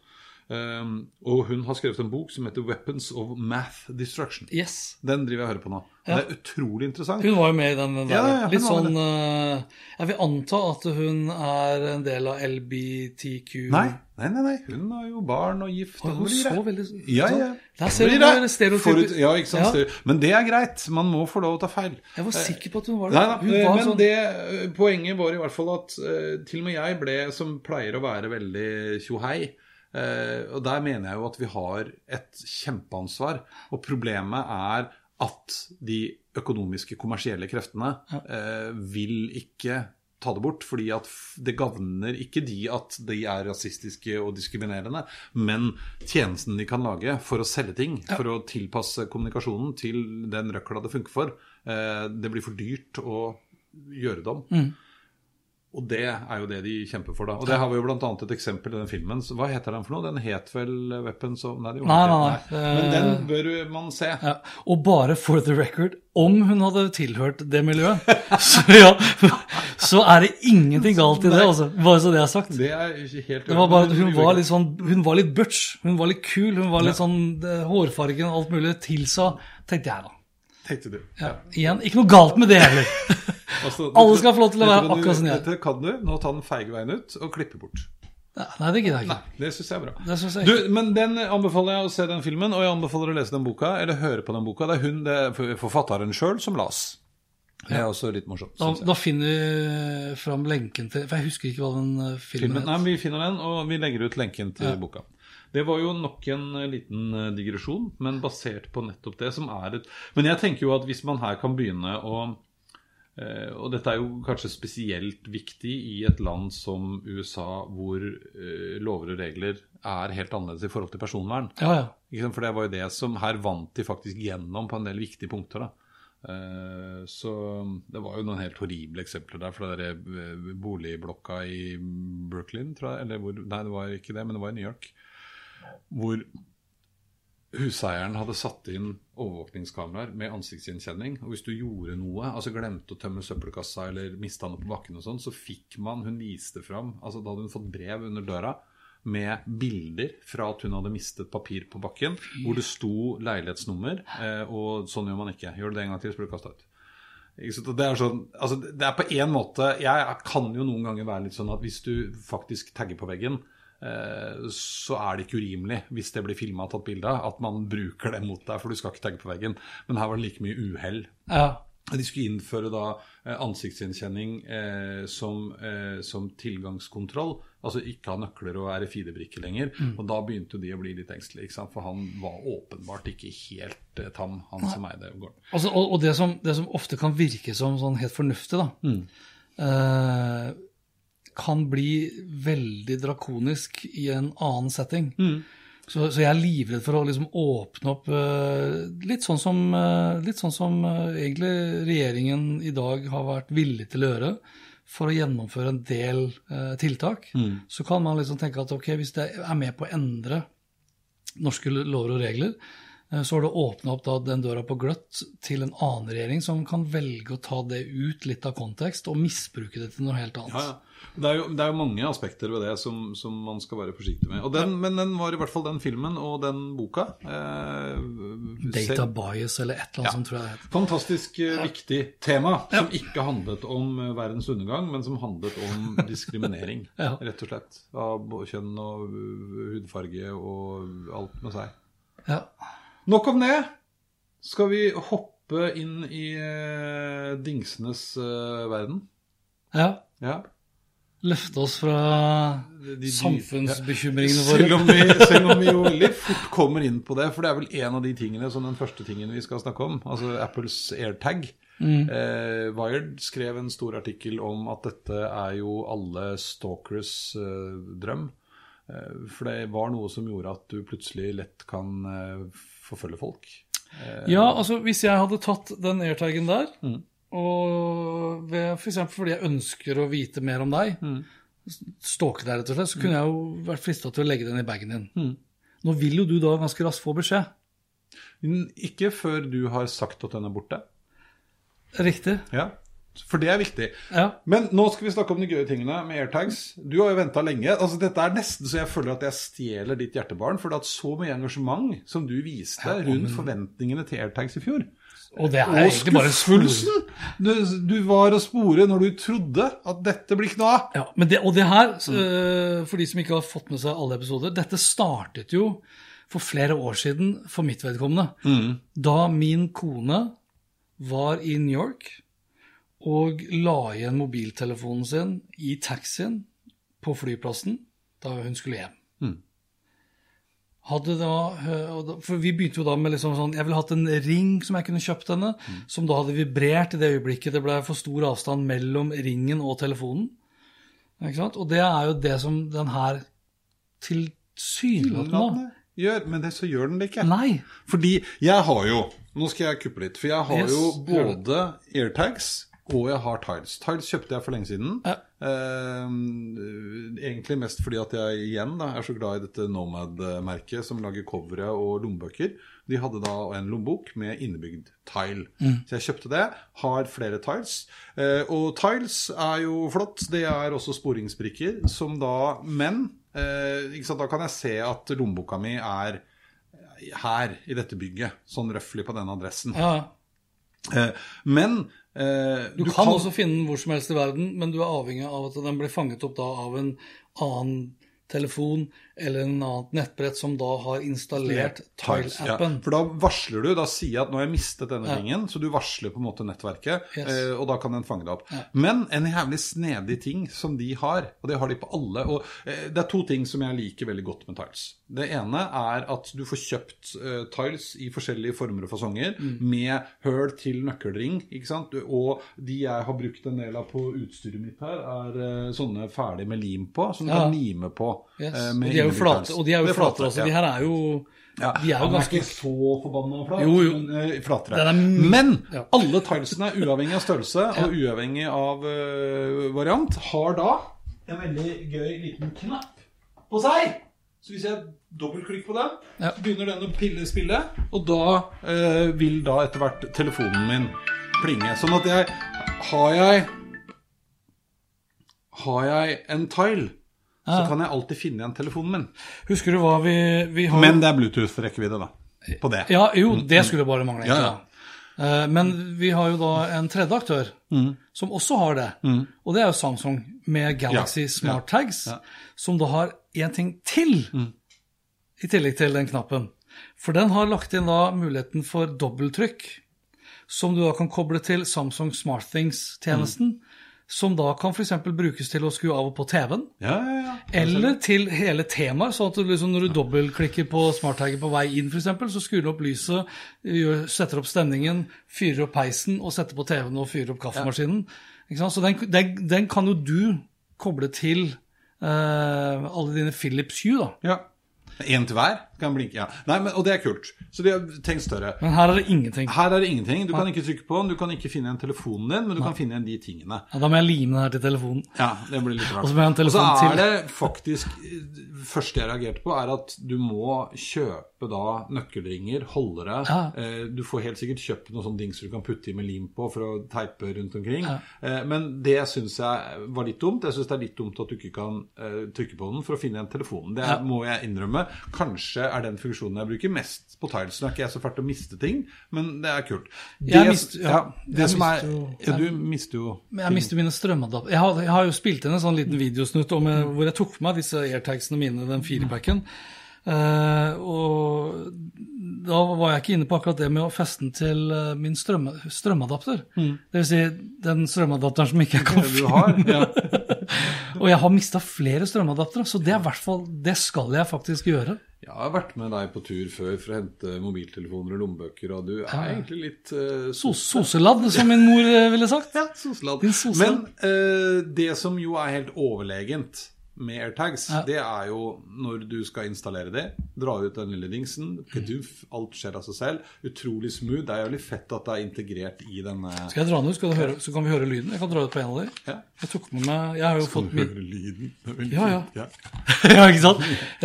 Um, og hun har skrevet en bok som heter 'Weapons of Math Destruction'. Yes. Den driver jeg og hører på nå. Ja. Det er utrolig interessant. Hun var jo med i den der. Ja, ja, Litt sånn uh, Jeg vil anta at hun er en del av LBTQ Nei, nei, nei, nei. Hun har jo barn og gift. Og hun så veldig Ja, ja. Der ser du det. stereotypisk ja, ikke sant. Ja. Men det er greit. Man må få lov å ta feil. Jeg var sikker på at hun var det. Nei nei, Hun var men sånn, det, eh, poenget var i hvert fall at uh, til og med jeg ble, som pleier å være veldig tjohei eh, Og der mener jeg jo at vi har et kjempeansvar. Og problemet er at de økonomiske, kommersielle kreftene eh, vil ikke ta det bort, fordi at det gagner ikke de at de er rasistiske og diskriminerende, men tjenesten de kan lage for å selge ting, for å tilpasse kommunikasjonen til den røkla det funker for. Eh, det blir for dyrt å gjøre det om. Og det er jo det de kjemper for, da. Og det har vi jo annet et eksempel i den filmen. Hva heter den for noe? Den het vel Weapons of Nei, Nei, nei, nei. Men den bør man se. Ja. Og bare for the record, om hun hadde tilhørt det miljøet, så, ja, så er det ingenting galt i det, altså. Bare så det er sagt. Det er helt Det var bare hun var litt sånn Hun var litt butch. Hun var litt kul. Hun var litt sånn Hårfargen og alt mulig tilsa, tenkte jeg da. Tenkte du. Ja. Igjen, ikke noe galt med det heller. Altså, Alle skal få lov til å være akkurat som de er. Dette kan du. Nå ta den feige veien ut og klippe bort. Nei, det gidder jeg Nei, det syns jeg er bra. Jeg Du, men den anbefaler jeg å se den filmen, og jeg anbefaler å lese den boka, eller høre på den boka. Det er hun, det er forfatteren sjøl, som las. Det er også litt morsomt. Da, da finner vi fram lenken til For jeg husker ikke hva den filmen, filmen het. nei, men Vi finner den, og vi legger ut lenken til boka. Det var jo nok en eh, liten eh, digresjon, men basert på nettopp det som er et Men jeg tenker jo at hvis man her kan begynne å eh, Og dette er jo kanskje spesielt viktig i et land som USA, hvor eh, lover og regler er helt annerledes i forhold til personvern. Ja, ja. For det var jo det som Her vant de faktisk gjennom på en del viktige punkter. da. Eh, Så det var jo noen helt horrible eksempler der. For det eh, boligblokka i Brooklyn, tror jeg Eller hvor Nei, det var ikke det, men det var i New York. Hvor huseieren hadde satt inn overvåkningskameraer med ansiktsgjenkjenning. Og hvis du gjorde noe, altså glemte å tømme søppelkassa eller mista noe på bakken og sånn, så fikk man Hun viste fram altså Da hadde hun fått brev under døra med bilder fra at hun hadde mistet papir på bakken, hvor det sto leilighetsnummer, eh, og sånn gjør man ikke. Gjør du det en gang til, så blir du kasta ut. Det er, sånn, altså det er på en måte Jeg kan jo noen ganger være litt sånn at hvis du faktisk tagger på veggen, så er det ikke urimelig hvis det blir filma og tatt bilde av, at man bruker det mot deg, for du skal ikke tagge på veggen. Men her var det like mye uhell. ja. De skulle innføre da eh, ansiktsgjenkjenning eh, som, eh, som tilgangskontroll. Altså ikke ha nøkler og RFID-brikker lenger. Og da begynte de å bli litt engstelige, for han var åpenbart ikke helt eh, tam, han som eide gården. Altså, og og det, som, det som ofte kan virke som sånn helt fornuftig, da, eh, kan bli veldig drakonisk i en annen setting. Så, så jeg er livredd for å liksom åpne opp uh, litt sånn som, uh, litt sånn som uh, egentlig regjeringen i dag har vært villig til å gjøre for å gjennomføre en del tiltak. Så kan man liksom tenke at ok, hvis det er med på å endre norske lover og regler, så har det åpna opp da den døra på gløtt til en annen regjering som kan velge å ta det ut litt av kontekst og misbruke det til noe helt annet. Ja, ja. Det er, jo, det er jo mange aspekter ved det som, som man skal være forsiktig med. Den, Men den var i hvert fall den filmen og den boka. Eh, Data bias eller et eller annet Ja. som tror jeg det heter. Fantastisk eh, viktig tema, som ikke handlet om eh, verdens undergang, men som handlet om diskriminering, rett og slett. Av kjønn og hudfarge og alt med seg. Ja. Nok om det. Skal vi hoppe inn i uh, dingsenes uh, verden? ja. Ja. Løfte oss fra De- de- samfunnsbekymringene Selv våre. om, vi, selv om vi jo veldig fort kommer inn på det, for det er vel en av de tingene, som den første tingen vi skal snakke om, altså Apples AirTag. Eh, Wired skrev en stor artikkel om at dette er jo alle stalkers eh, drøm. Eh, for det var noe som gjorde at du plutselig lett kan eh, forfølge folk. Ja, altså hvis jeg hadde tatt den airtagen der, og f.eks. for fordi jeg ønsker å vite mer om deg, stalke deg rett og slett, så kunne jeg jo vært frista til å legge den i bagen din. Nå vil jo du da ganske raskt få beskjed. Ikke før du har sagt at den er borte. Riktig. Ja, For det er viktig. Ja. Men nå skal vi snakke om de gøye tingene med airtags. Du har jo venta lenge. altså Dette er nesten så jeg føler at jeg stjeler ditt hjertebarn. For det har hatt så mye engasjement som du viste rundt forventningene til airtags i fjor. Og det er Og egentlig bare en skuffelsen! Du, du var å spore når du trodde at dette blir ikke noe av. Ja, men det, og det her, eh, for de som ikke har fått med seg alle episoder, dette startet jo for flere år siden for mitt vedkommende. Da min kone var i New York og la igjen mobiltelefonen sin i taxien på flyplassen da hun skulle hjem. Hadde da, eh, da- for Vi begynte jo da med liksom sånn Jeg ville hatt en ring som jeg kunne kjøpt henne, som da hadde vibrert i det øyeblikket det ble for stor avstand mellom ringen og telefonen. Og det er jo det som den her tilsynelatende Gjør, men det, så gjør den det ikke. Nei. Fordi jeg har jo Nå skal jeg kuppe litt. For jeg har Yes, jo både airtags og jeg har Tiles. Tiles kjøpte jeg for lenge siden. Ja. Eh, egentlig mest fordi at jeg igjen da, er så glad i dette Nomad-merket som lager covere og lommebøker. De hadde da en lommebok med innebygd tile. Så jeg kjøpte det. Har flere tiles. Eh, og tiles er jo flott. Det er også sporingsbrikker som da Men eh, da kan jeg se at lommeboka mi er her i dette bygget. Sånn røftlig på denne adressen. Ja. Eh, men eh, Du, kan, også finne den hvor som helst i verden, men du er avhengig av at den blir fanget opp da av en annen telefon eller en annet nettbrett som da har installert Tile-appen. Ja, for da varsler du, da sier jeg at nå har jeg mistet denne Ja. ringen, så du varsler på en måte nettverket, Yes. eh, og da kan den fange deg opp. Men en jævlig snedig ting som de har, og det har de på alle, og eh, det er to ting som jeg liker veldig godt med Tiles. Det ene er at du får kjøpt eh, Tiles i forskjellige former og fasonger, Mm. med høl til nøkkelring, ikke sant? Og de jeg har brukt en del av på utstyret mitt her, er sånne ferdig med lim på, som du Ja. kan lime på. Yes. med er jo flate, og de er jo Det flate også. ja. De her er jo Ja, De er jo ganske er ikke så forbanna flat, Jo, jo. men uh, flatere. Er Men Ja. alle tilesene, uavhengig av størrelse og uavhengig av uh, variant, har da en veldig gøy liten knapp på seg. Så hvis jeg dobbeltklikker på den, så begynner den å pille spille, og da uh, vil da etter hvert telefonen min plinge. Sånn at jeg Har jeg Har jeg en tile, så kan jeg alltid finne igjen telefonen min. Husker du hva vi, vi har Men det er Bluetooth-rekkevidde, da. På det. Ja, jo, det skulle bare mangle. Ja, ja. Eh, Men vi har jo da en tredje aktør Mm. som også har det. Og det er jo Samsung med Galaxy Ja, Smart Tags, ja. som da har én ting til i tillegg til den knappen. For den har lagt inn da muligheten for dobbeltrykk, som du da kan koble til Samsung SmartThings-tjenesten. Som da kan f.eks. brukes til å skru av og på TV-en. Ja, ja, ja. Eller til hele temaet. sånn at du liksom når du dobbeltklikker på smarttagget på vei inn, f.eks., så skrur du opp lyset, gjør, setter opp stemningen, fyrer opp peisen og setter på TV-en og fyrer opp kaffemaskinen. Ikke sant? Så den, den, den kan jo du koble til uh, alle dine Philips Hue, da. Ja. Én til hver kan blinke. Ja. Nei, men, og det er kult. Så de har tenkt større. Men her er det ingenting. Her er det ingenting. Du kan ikke trykke på den, du kan ikke finne igjen telefonen din, men du kan finne igjen de tingene. Ja, da må jeg lime den her til telefonen. Ja, det blir litt rart. Og så må jeg ha en Og så er det faktisk Det første jeg reagerte på, er at du må kjøpe da nøkkelringer, holdere. Ja. Eh, Du får helt sikkert kjøpt noen sånne dingser du kan putte i med lim på for å teipe rundt omkring. Eh, Men det syns jeg var litt dumt. Jeg syns det er litt dumt at du ikke kan eh, trykke på den for å finne igjen telefonen. Det må jeg innrømme. Kanskje er den funksjonen jeg bruker mest på Tiles. Nå er ikke jeg så til å miste ting, men det er kult. Det, Jeg mist- ja, ja, det som er ja, Du mister jo ting. Jeg mister mine strømadapter. Jeg, har- jeg har jo spilt inn en sånn liten videosnutt om, mm. hvor jeg tok med meg disse airtagsene mine, den firepacken. Uh, og da var jeg ikke inne på akkurat det med å feste den til eh, min strøm, strømadapter. Det vil si den strømadapteren som ikke jeg kan finne. Og jeg har mista flere strømadaptere, så det er fall Det skal jeg faktisk gjøre. Jeg har vært med deg på tur før for å hente mobiltelefoner og lommebøker, og du er egentlig litt uh, Sos soseladd, som min mor eh, ville sagt. Ja. Soseladd. Men uh, det som jo er helt overlegent med AirTags, Ja. det er jo når du skal installere det, dra ut den lille dingsen, keduff, alt skjer av seg selv. Utrolig smooth. Det er jævlig fett at det er integrert i denne Skal jeg dra den ut, skal du høre, så kan vi høre lyden? Jeg kan dra ut på en av dem. Ja. Jeg tok med meg Jeg har jo fått min Hører lyden. Det er veldig Ja, ja. ja, ikke sant?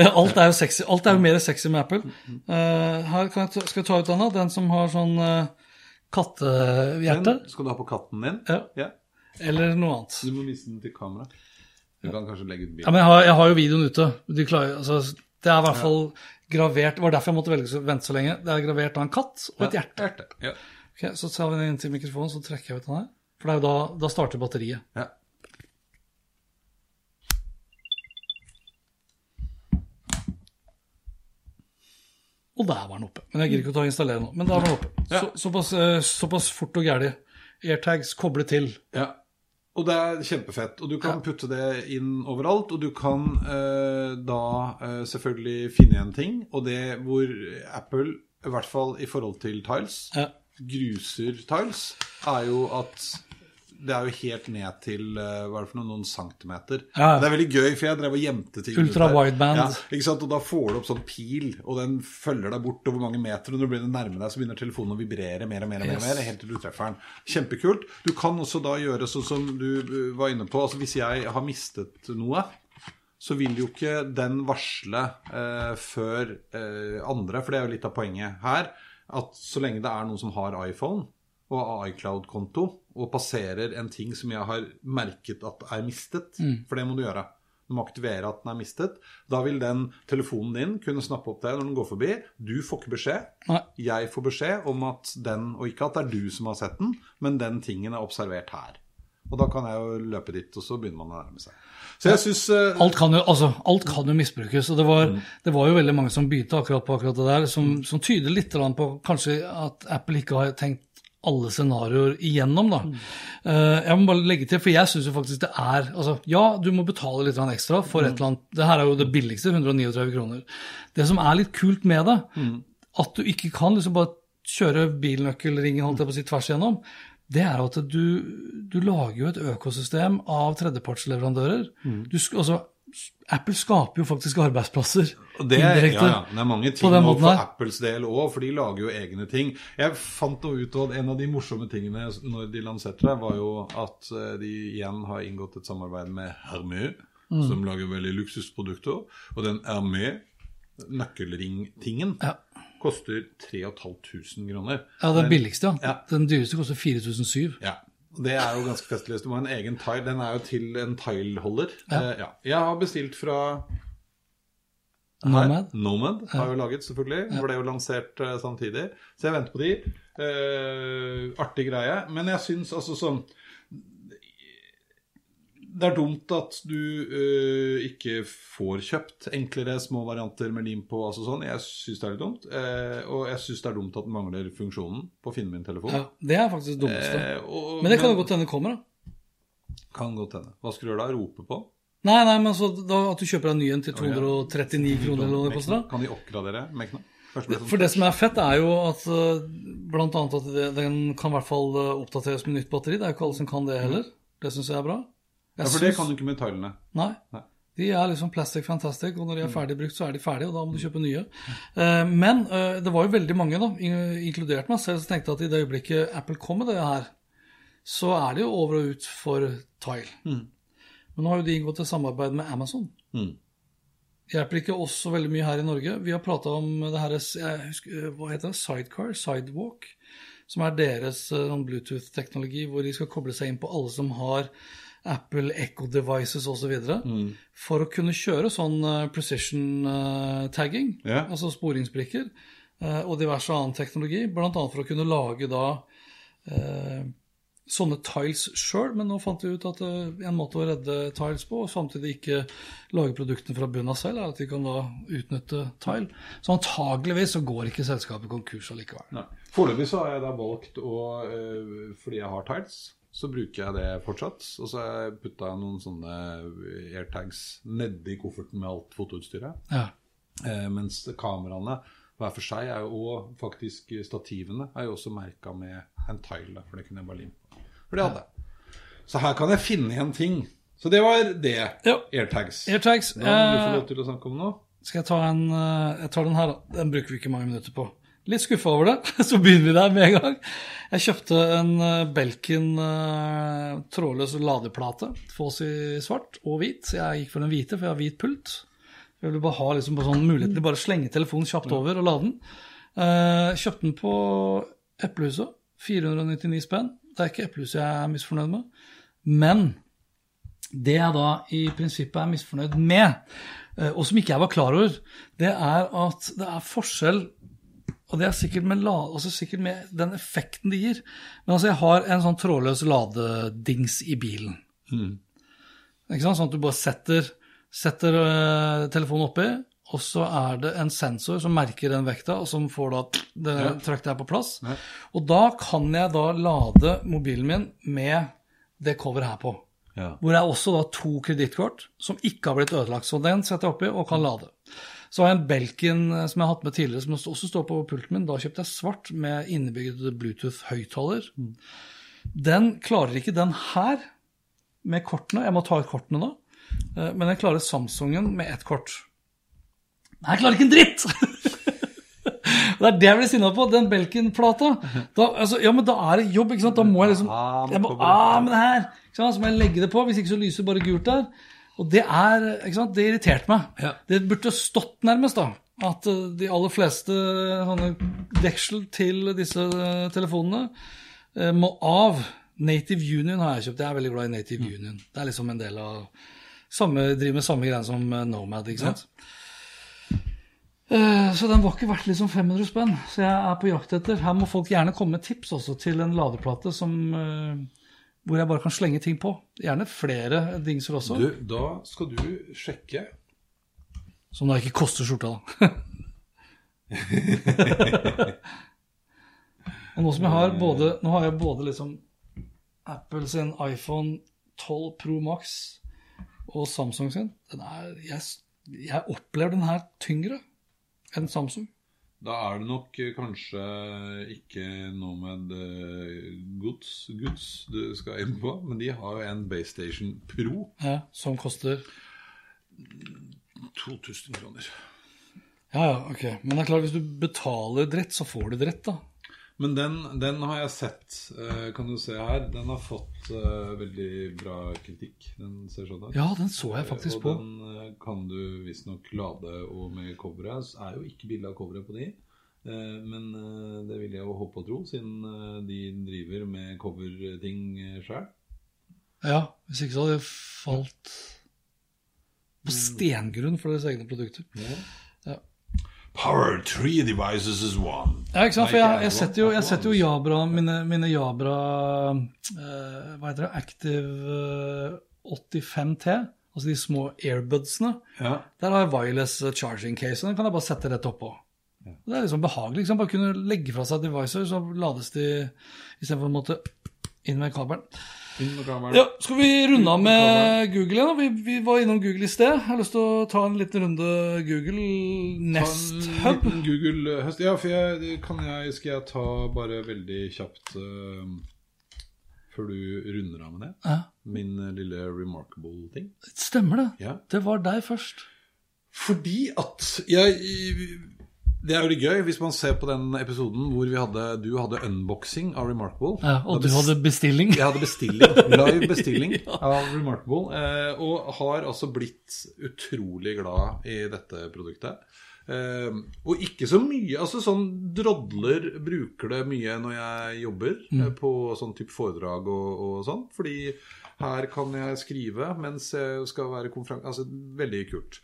Alt er jo sexy. Alt er jo mer sexy med Apple. Uh, her kan jeg ta, skal jeg ta ut denne, den som har sånn uh, kattehjerte. Den skal du ha på katten din. Ja. Ja. Eller noe annet. Du må vise den til kamera. Du kan kanskje legge ut Ja, men jeg har, jeg har jo videoen ute. De klarer, altså, det er i hvert fall gravert Det var derfor jeg måtte velge vente så lenge. Det er gravert av en katt og et hjerte. Hjerte. Ja. Okay, så tar vi den inn til mikrofonen, så trekker jeg ut den her. For det er jo da, da starter batteriet. Ja. Og der var den oppe. Men jeg gidder ikke å ta og installere nå. Men der var den oppe. Ja. Så, såpass, eh, såpass fort og gæli. Airtags koble til. Ja. Og det er kjempefett. Og du kan putte det inn overalt. Og du kan eh, da eh, selvfølgelig finne igjen ting. Og det hvor Apple, i hvert fall i forhold til Tiles, Ja. gruser Tiles, er jo at det er jo helt ned til eh, hva er det for noe, noen centimeter. Ja. Det er veldig gøy, for jeg drev og gjemte ting. Ultra wideband. Ja, ikke sant? Og da får du opp sånn pil, og den følger deg bort over mange meter. Og når du begynner å nærme deg, så begynner telefonen å vibrere mer og mer, og mer, Yes. mer helt til du treffer den. Kjempekult. Du kan også da gjøre sånn som du eh, var inne på. Altså Hvis jeg har mistet noe, så vil jo ikke den varsle eh, før eh, andre, for det er jo litt av poenget her, at så lenge det er noen som har iPhone og iCloud-konto, og passerer en ting som jeg har merket at er mistet, for det må du gjøre. Du må aktivere at den er mistet. Da vil den telefonen din kunne snappe opp deg når den går forbi. Du får ikke beskjed. Nei. Jeg får beskjed om at den, og ikke at det er du som har sett den, men den tingen er observert her. Og da kan jeg jo løpe dit, og så begynner man å nærme seg. Så jeg syns Alt kan jo, altså, alt kan jo misbrukes. og det var, det var jo veldig mange som begynte akkurat på akkurat det der, som, som tyder litt på kanskje at Apple ikke har tenkt alle scenarioer igjennom. da. Eh, jeg må bare legge til, for jeg syns jo faktisk det er altså, Ja, du må betale litt ekstra for et eller annet. Det her er jo det billigste, 139 kroner. Det som er litt kult med det, at du ikke kan liksom bare kjøre bilnøkkelringen holdt jeg på å si, tvers igjennom, det er at du, du lager jo et økosystem av tredjepartsleverandører. Du, altså, Apple skaper jo faktisk arbeidsplasser det, indirekte. ja, ja, det er mange ting nå for. Apples del òg, for de lager jo egne ting. Jeg fant nå ut at en av de morsomme tingene når de lanserte det, var jo at eh, de igjen har inngått et samarbeid med Hermé, Mm. som lager veldig luksusprodukter. Og den Hermé, nøkkelringtingen, Ja. koster 3500 kroner. Ja, den billigste, ja. Ja. Den dyreste koster 4007. Ja. Det er jo ganske festlig. Du må ha en egen tile. Den er jo til en tileholder. Ja. Uh, ja. Jeg har bestilt fra her. Nomad. Nomad har jo laget, selvfølgelig. Ble jo lansert uh, samtidig. Så jeg venter på de. Uh, artig greie. Men jeg syns altså sånn Det er dumt at du uh, ikke får kjøpt enklere små varianter med lim på. altså sånn. Jeg syns det er litt dumt. Uh, og jeg syns det er dumt at den mangler funksjonen på å finne min telefon. Ja, det er faktisk det dummeste. Uh, og- Men det kan jo godt hende kommer, da. Kan godt hende. Hva skal du gjøre da? Rope på? Nei, nei, men altså, da, at du kjøper deg en ny en til 239 kroner, eller hva det koster. Kan de oppgradere Mekna? For det som er fett, er jo at annet at den kan i hvert fall oppdateres med nytt batteri. Det er jo ikke alle som kan det heller. Det syns jeg er bra. Jeg Ja, for det kan du ikke med tilene. Nei. Nei. De er liksom plastic fantastic, og når de er ferdig brukt, så er de ferdige, og da må du kjøpe nye. Eh, Men eh, det var jo veldig mange, da, inkludert meg selv, som tenkte at i det øyeblikket Apple kom med det her, så er det jo over og ut for Tile. Men nå har jo de inngått et samarbeid med Amazon. Mm. Hjelper ikke oss så veldig mye her i Norge. Vi har prata om det her husker, Hva heter det? Sidecar? Sidewalk? Som er deres eh, sånn Bluetooth-teknologi, hvor de skal koble seg inn på alle som har Apple Echo Devices osv. Mm. For å kunne kjøre sånn eh, precision eh, tagging, yeah. altså sporingsbrikker, eh, og diverse annen teknologi. Bl.a. for å kunne lage da eh, sånne tiles sjøl, men nå fant vi ut at en måte å redde tiles på, og samtidig ikke lage produktene fra bunnen av selv, er at vi kan da utnytte tile. Så antageligvis så går ikke selskapet konkurs allikevel. Foreløpig så har jeg da valgt å Fordi jeg har tiles, så bruker jeg det fortsatt. Og så har jeg putta noen sånne airtags nedi kofferten med alt fotoutstyret. Ja. Eh, mens kameraene hver for seg er jo og faktisk stativene er jo også merka med en tile, for det kunne jeg bare limt på. For det hadde jeg. Så her kan jeg finne igjen ting. Så det var det. Ja. Airtags. Airtags. Da må du få eh, lov til å snakke om noe. Skal jeg ta en eh, Jeg tar den her, da. Den bruker vi ikke mange minutter på. Litt skuffa over det, så begynner vi der med en gang. Jeg kjøpte en eh, Belkin eh, trådløs ladeplate. Fås i svart og hvit. Jeg gikk for den hvite, for jeg har hvit pult. Jeg ville bare ha liksom sånn mulighet til bare slenge telefonen kjapt over og lade den. Eh, kjøpte den på Eplehuset. 499 spenn. Det er ikke Eplehuset jeg er misfornøyd med. Men det jeg da i prinsippet er misfornøyd med, og som ikke jeg var klar over, det er at det er forskjell og det er sikkert med, altså sikkert med den effekten det gir. Men altså, jeg har en sånn trådløs ladedings i bilen. Ikke sant? Sånn at du bare setter, setter uh, telefonen oppi, og så er det en sensor som merker den vekta, og som får da det Ja. trykket her på plass. Og da kan jeg da lade mobilen min med det coveret her på. Ja. Hvor jeg også da to kredittkort som ikke har blitt ødelagt. Så den setter jeg oppi og kan lade. Så har jeg en Belkin eh, som jeg har hatt med tidligere, som også står på pulten min. Da kjøpte jeg svart med innebygd Bluetooth-høyttaler. Den klarer ikke den her med kortene. Jeg må ta ut kortene da. Eh, Men den klarer Samsungen med ett kort. Nei, jeg klarer ikke en dritt! det er det jeg blir sinna på. Den Belkin-plata. Altså, ja, men da er det jobb, ikke sant. Da må jeg liksom jeg må, ah, men her. Så må jeg legge det på. Hvis ikke så lyser bare gult der. Og det er, ikke sant, det irriterte meg. Ja. Det burde stått nærmest, da. At eh, de aller fleste sånne deksel til disse eh, telefonene eh, må av. Native Union har jeg kjøpt. Jeg er veldig glad i Native Union. Det er liksom en del av samme, Driver med samme greie som eh, Nomad, ikke sant. Ja. Så den var ikke verdt liksom 500 spenn. Så jeg er på jakt etter. Her må folk gjerne komme med tips også til en ladeplate som, eh, hvor jeg bare kan slenge ting på. Gjerne flere dingser også. Du, da skal du sjekke Som da ikke koster skjorta, da. og nå som jeg har både Nå har jeg både liksom Apple sin iPhone 12 Pro Max og Samsung sin. Den er, jeg, jeg opplever den her tyngre enn Samsung. Da er det nok eh, kanskje ikke noe med gods, gods du skal inn på, men de har jo en Base Station Pro. Ja, som koster 2000 kroner. Ja, ja, ok. Men det er klart, hvis du betaler dritt, så får du dritt, da. Men den, den har jeg sett, eh, kan du se her. Den har fått uh, veldig bra kritikk. Den ser sånn ut. Ja, den så jeg faktisk og på. den eh, kan du visstnok lade og med coveret. Er jo ikke bilde av coveret på de. Eh, Men eh, det vil jeg jo håpe og tro, siden eh, de driver med coverting sjøl. Ja, hvis ikke så hadde jeg falt på stengrunn for deres egne produkter. Power three devices is one. Ja, ikke sant? For jeg, jeg setter jo, jeg setter jo Jabra, mine, mine Jabra uh, Hva heter det? Active uh, 85T. Altså de små airbudsene. Ja. Der har jeg wireless charging case, og den kan jeg bare sette rett oppå. Det er liksom behagelig. Liksom. Bare kunne legge fra seg devices, så lades de istedenfor å måtte inn med kabelen. Ja, Skal vi runde av med Google igjen? Vi, vi var innom Google i sted. Jeg har lyst til å ta en liten runde Google Nest Hub. Google høst. Ja, for jeg, kan jeg, skal jeg ta bare veldig kjapt uh, før du runder av med det? Ja, Min eh, lille remarkable-ting. stemmer det. Ja. Det var deg først. Fordi at jeg Det er jo litt gøy hvis man ser på den episoden hvor vi hadde, du hadde unboxing av Remarkable. Ja, og du hadde bestilling. Jeg hadde bestilling, live bestilling av Remarkable, eh, og har altså blitt utrolig glad i dette produktet. Eh, og ikke så mye altså sånn Drodler bruker det mye når jeg jobber eh, på sånn type foredrag og, og sånn. Fordi her kan jeg skrive mens jeg skal være konferanse... Altså veldig kult.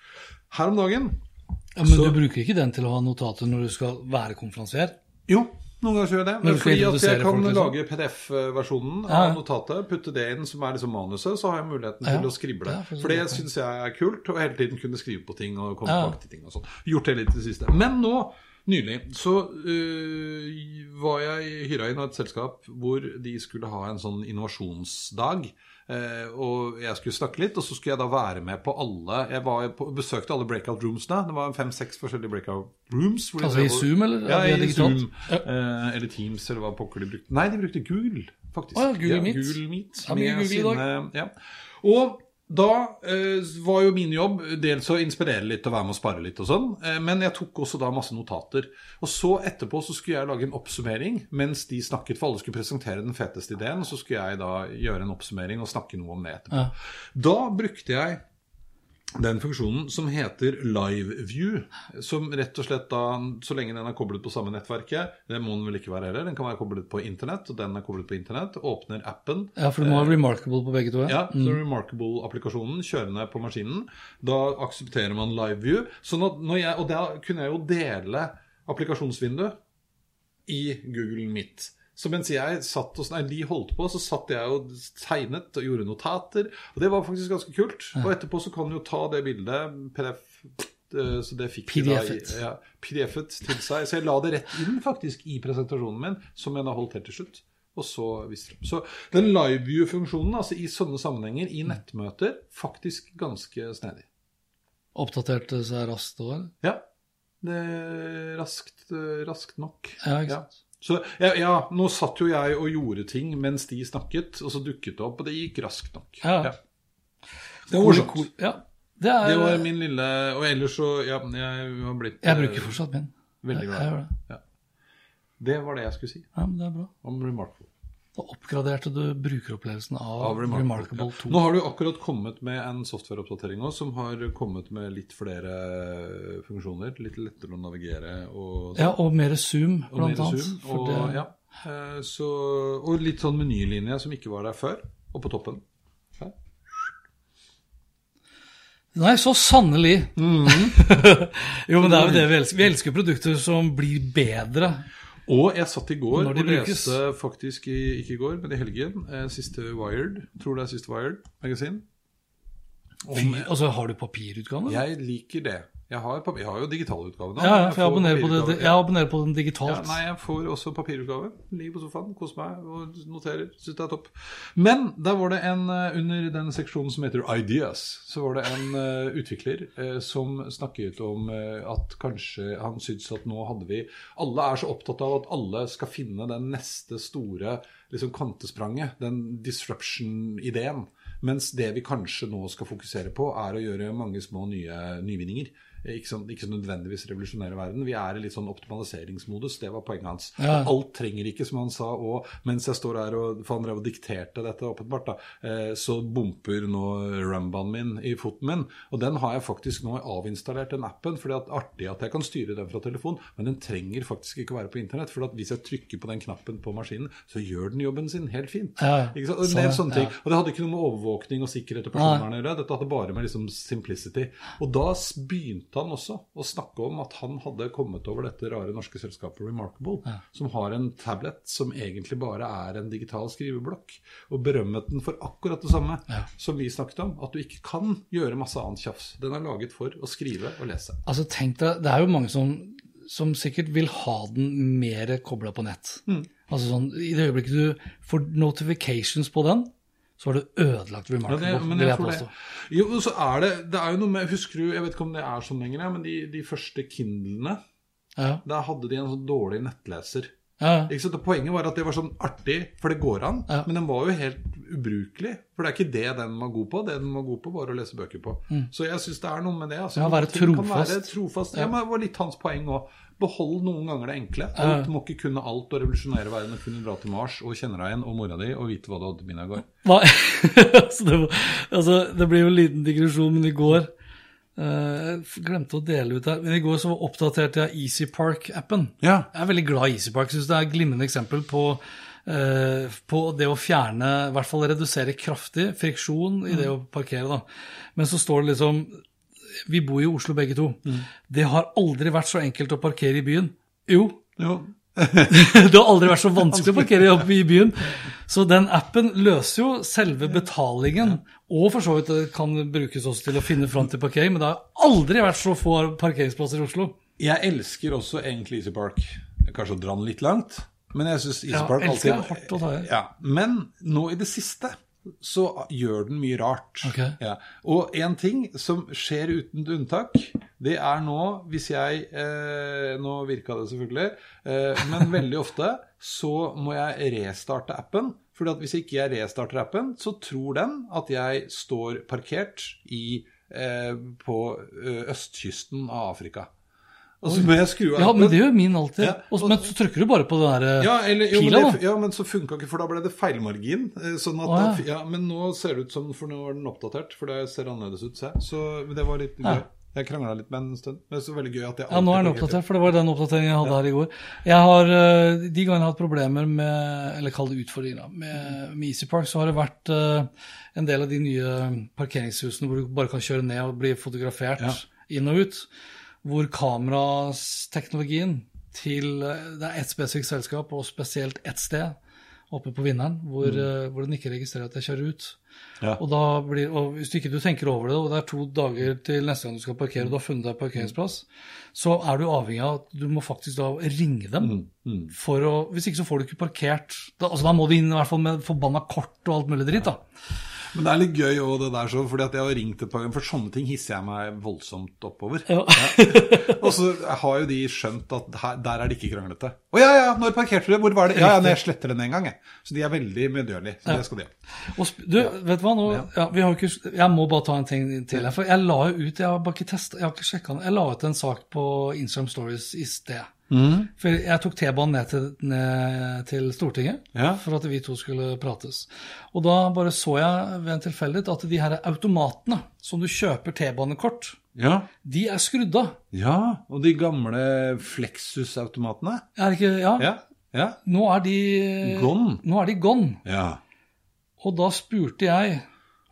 Her om dagen Ja, men Så- du bruker ikke den til å ha notater når du skal være konferansier? Jo, noen ganger gjør jeg det. Men fordi at jeg kan folk, liksom. lage PDF-versjonen Ja. av notatet, putte det inn som er liksom manuset, så har jeg muligheten Ja. til å skrible. Det er For det syns jeg er kult, og hele tiden kunne skrive på ting og komme Ja. tilbake til ting og sånn. Gjort det litt i det siste. Men nå, nylig, så øh, var jeg hyra inn av et selskap hvor de skulle ha en sånn innovasjonsdag. Eh, og jeg skulle snakke litt, og så skulle jeg da være med på alle Jeg var på, besøkte alle breakout roomsene. Det var fem-seks forskjellige breakout rooms. Altså i Zoom, eller? Ja, i? Zoom. Eh, eller Teams, eller hva pokker de brukte. Nei, de brukte Google, faktisk. Å ja, Google Meet. Google Meet Ja, med Google sine- ja. Og da eh, var jo min jobb dels å inspirere litt og være med og spare litt og sånn, eh, men jeg tok også da masse notater. Og så etterpå så skulle jeg lage en oppsummering mens de snakket, for alle skulle presentere den feteste ideen, og så skulle jeg da gjøre en oppsummering og snakke noe om det etterpå. Ja. Da brukte jeg den funksjonen som heter LiveView, som rett og slett da, så lenge den er koblet på samme nettverket, det må den vel ikke være heller, den kan være koblet på internett, og den er koblet på internett, åpner appen, Ja, for du må ha Remarkable på begge to? ja, så Remarkable-applikasjonen kjørende på maskinen. Da aksepterer man LiveView. Når jeg, og da kunne jeg jo dele applikasjonsvinduet i Google Meet. Så mens jeg satt og, nei, de holdt på, så satt jeg og tegnet og gjorde notater. Og det var faktisk ganske kult. Og etterpå så kan du jo ta det bildet, PDF eh, så det fikk de da PDF-et. Ja, PDF-et til seg. Så jeg la det rett inn faktisk i presentasjonen min, som jeg da holdt helt til slutt. Og så viste det. Så den liveview-funksjonen altså i sånne sammenhenger, i nettmøter, faktisk ganske snedig. Oppdaterte seg raskt òg? Ja. Det raskt, eh, raskt nok. Ja, ikke sant. Så ja, ja, nå satt jo jeg og gjorde ting mens de snakket, og så dukket det opp, og det gikk raskt nok. Ja. Det var morsomt. Ja, det er Det var min lille Og ellers så Ja, jeg har blitt Jeg bruker fortsatt min. veldig glad. det. Ja. Det var det jeg skulle si Ja, men det er bra. om Remarkable. Da oppgraderte du brukeropplevelsen av, Av Remarkable, Remarkable ja. 2. Nå har du akkurat kommet med en softwareoppdatering også, som har kommet med litt flere funksjoner. Litt lettere å navigere og Ja, og mer zoom, og blant mer annet. zoom, og, det, ja. Eh, så, og litt sånn menylinje som ikke var der før, og på toppen. Her. Nei, så sannelig. Mm. jo, men det er jo det vi elsker. Vi elsker produkter som blir bedre. Og jeg satt i går og leste faktisk i, ikke i går, men i helgen, eh, siste Wired, tror det er siste Wired-magasin. Fy, altså, har du papirutgave? Jeg liker det. Jeg har, jeg har jo digitalutgave nå. Ja, ja, jeg får abonnerer på, det, jeg abonnerer på den Ja, digitalt. nei, jeg får også papirutgave. Ligger på sofaen, koser meg og noterer. Syns det er topp. Men der var det en eh, under den seksjonen som heter Ideas, så var det en uh, utvikler uh, som snakket om uh, at kanskje han syntes at nå hadde vi Alle er så opptatt av at alle skal finne den neste store liksom kvantespranget, den disruption-ideen. Mens det vi kanskje nå skal fokusere på, er å gjøre mange små nye nyvinninger. Ikke, sånn, ikke så nødvendigvis revolusjonere verden. Vi er i litt sånn optimaliseringsmodus. Det var poenget hans. Ja. Alt trenger ikke, som han sa. Og mens jeg står her og For han drev og dikterte dette åpenbart, da, eh, så bumper nå rumbaen min i foten min. Og den har jeg faktisk nå avinstallert, den appen. For det er artig at jeg kan styre den fra telefon, men den trenger faktisk ikke å være på internett. For at hvis jeg trykker på den knappen på maskinen, så gjør den jobben sin helt fint. Ja? Og, sånn, en sånne ting. Ja. og det hadde ikke noe med overvåkning og sikkerhet og personvern å gjøre. Dette hadde bare med liksom simplicity. Og da s- han også og snakke om at han hadde kommet over dette rare norske selskapet Remarkable, som har en tablet som egentlig bare er en digital skriveblokk. Og berømmet den for akkurat det samme som vi snakket om. At du ikke kan gjøre masse annet tjafs. Den er laget for å skrive og lese. Altså, tenk deg, Det er jo mange som, som sikkert vil ha den mer kobla på nett. Mm. Altså sånn, I det øyeblikket du får notifications på den, så har du ødelagt Ja, Remarkable, det, men jeg jeg tror det. Jo, så er det Det er jo noe med Husker du, jeg vet ikke om det er sånn lenger, men de, de første Kindlene, Ja, der hadde de en sånn dårlig nettleser. ja, Ikke sant? Og Poenget var at det var sånn artig, for det går an, Ja. men den var jo helt ubrukelig. For det er ikke det den var god på. Det den var god på, var å lese bøker på. Så jeg syns det er noe med det. Altså, Mm. Ja, være trofast. Være trofast. Ja, men det var litt hans poeng òg. Behold noen ganger det enkle. Alt må ikke kunne alt og revolusjonere verden og kunne dra til Mars og kjenne deg igjen og mora di og vite hva du hadde til middag i går. Altså, det, var, altså, det blir jo en liten digresjon, men i går Uh, Jeg glemte å dele ut her. Men i går så oppdaterte jeg EasyPark-appen. Ja. Jeg er veldig glad i EasyPark. Syns det er et glimrende eksempel på, uh, på det å fjerne, i hvert fall redusere kraftig friksjon i det å parkere. da. Men så står det liksom Vi bor jo i Oslo begge to. Det har aldri vært så enkelt å parkere i byen. Jo, Jo. det har aldri vært så vanskelig å parkere i byen. Så den appen løser jo selve betalingen, og for så vidt det kan brukes også til å finne fram til parkering, men det har aldri vært så få parkeringsplasser i Oslo. Jeg elsker også egentlig Easy Park. Kanskje å dra den litt langt, men jeg syns Easy Ja, Park elsker alltid hardt å ta i. Ja, Men nå i det siste så gjør den mye rart. Okay. Ja. Og en ting som skjer uten unntak, det er nå hvis jeg eh, Nå virka det selvfølgelig, eh, men veldig ofte så må jeg restarte appen. For hvis ikke jeg restarter appen, så tror den at jeg står parkert i, eh, på østkysten av Afrika. Og så må jeg skru av Ja, men det gjør min alltid. Ja, Og- men så trykker du bare på den der Ja, eller, jo, pila, men da. det, ja, men så funka ikke, for da ble det feilmargin. eh, Sånn at Å, ja. ja, men nå ser det ut som For nå er den oppdatert, for det ser annerledes ut. Se. Så det var litt Ja. gøy. Jeg krangla litt med en stund. Men det så veldig gøy at jeg Ja, nå er den oppdatert, for det var den oppdateringen jeg hadde her i går. Jeg har, eh, De gangene jeg har hatt problemer med, eller kall det utfordringer, med, med EasyPark, så har det vært uh, en del av de nye parkeringshusene hvor du bare kan kjøre ned og bli fotografert Ja. inn og ut, hvor kamerateknologien til eh, Det er ett spesifikt selskap, og spesielt ett sted, oppe på Vinneren, hvor, eh, hvor den ikke registrerer at jeg kjører ut. Ja. Og, da blir, og hvis du ikke du tenker over det, og det er to dager til neste gang du skal parkere, og du har funnet deg parkeringsplass, så er du avhengig av at du må faktisk da ringe dem. For å, hvis ikke så får du ikke parkert. Da, altså, da må du inn i hvert fall med forbanna kort og alt mulig dritt. da. Men det er litt gøy òg, det der, så, fordi at jeg har ringt et par ganger. For sånne ting hisser jeg meg voldsomt oppover. Ja. Og så har jo de skjønt at her, der er det ikke kranglete. Å ja, ja, når parkerte du? Hvor var det? Ja, ja, når jeg sletter den en gang, jeg. Så de er veldig medgjørlige. Så det skal de ha. Du, vet du hva, nå, ja, vi har ikke, jeg må bare ta en ting til. her, For jeg la jo ut, jeg har bare ikke testa, jeg har ikke sjekket den, jeg la ut en sak på Instagram Stories i sted. For jeg tok T-banen ned, ned til Stortinget Ja. for at vi to skulle prates. Og da bare så jeg ved en tilfeldighet at de her automatene som du kjøper T-banekort, Ja. de er skrudd av. ja. Og de gamle Flexus-automatene? Er ikke, ja? Ja. Ja. Nå er de Gone. Nå er de gone. ja. Og da spurte jeg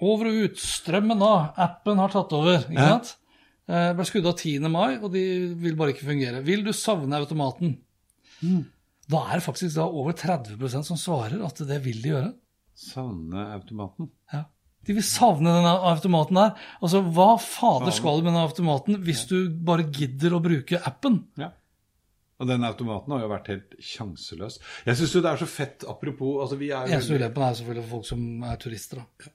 over og ut, strømmen av, appen har tatt over, ikke sant? Eh, ble skrudd av 10. mai, og de vil bare ikke fungere. Vil du savne automaten? Mm. Da er det faktisk da over 30% som svarer at det vil de gjøre. Savne automaten. Ja. De vil savne denne automaten der. Altså, hva fader skal du med den automaten hvis du bare gidder å bruke appen? Ja. Og den automaten har jo vært helt sjanseløs. Jeg syns jo det er så fett, apropos altså vi er Eneste ulempen er selvfølgelig for folk som er turister. da.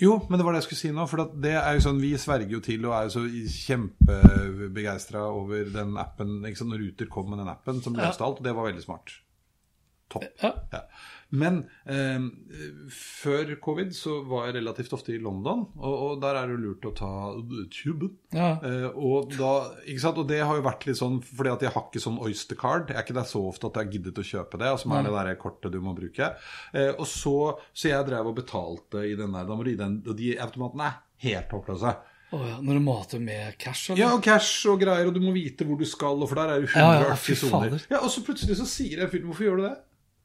Jo, men det var det jeg skulle si nå. For det er jo sånn, Vi sverger jo til og er jo så kjempebegeistra over den appen. Ikke sant? Når Ruter kom med den appen som løste alt, og det var veldig smart. Topp. Ja. Ja. Men eh, før covid så var jeg relativt ofte i London, og, og der er det jo lurt å ta tuben. Ja. Eh, og, da, og det har jo vært litt sånn fordi at jeg har ikke sånn Oyster card. Jeg er ikke der så ofte at jeg har giddet å kjøpe det, som er det der kortet du må bruke. Eh, og så, så jeg drev og betalte i den der, da må du gi den, og de automatene er helt håpløse. Oh, ja, når du mater med cash, eller? Ja, og cash og greier, og du må vite hvor du skal, og for der er det Ja, ja, 180 fy soner. fader. Ja, og så plutselig så sier jeg fyren hvorfor gjør du det?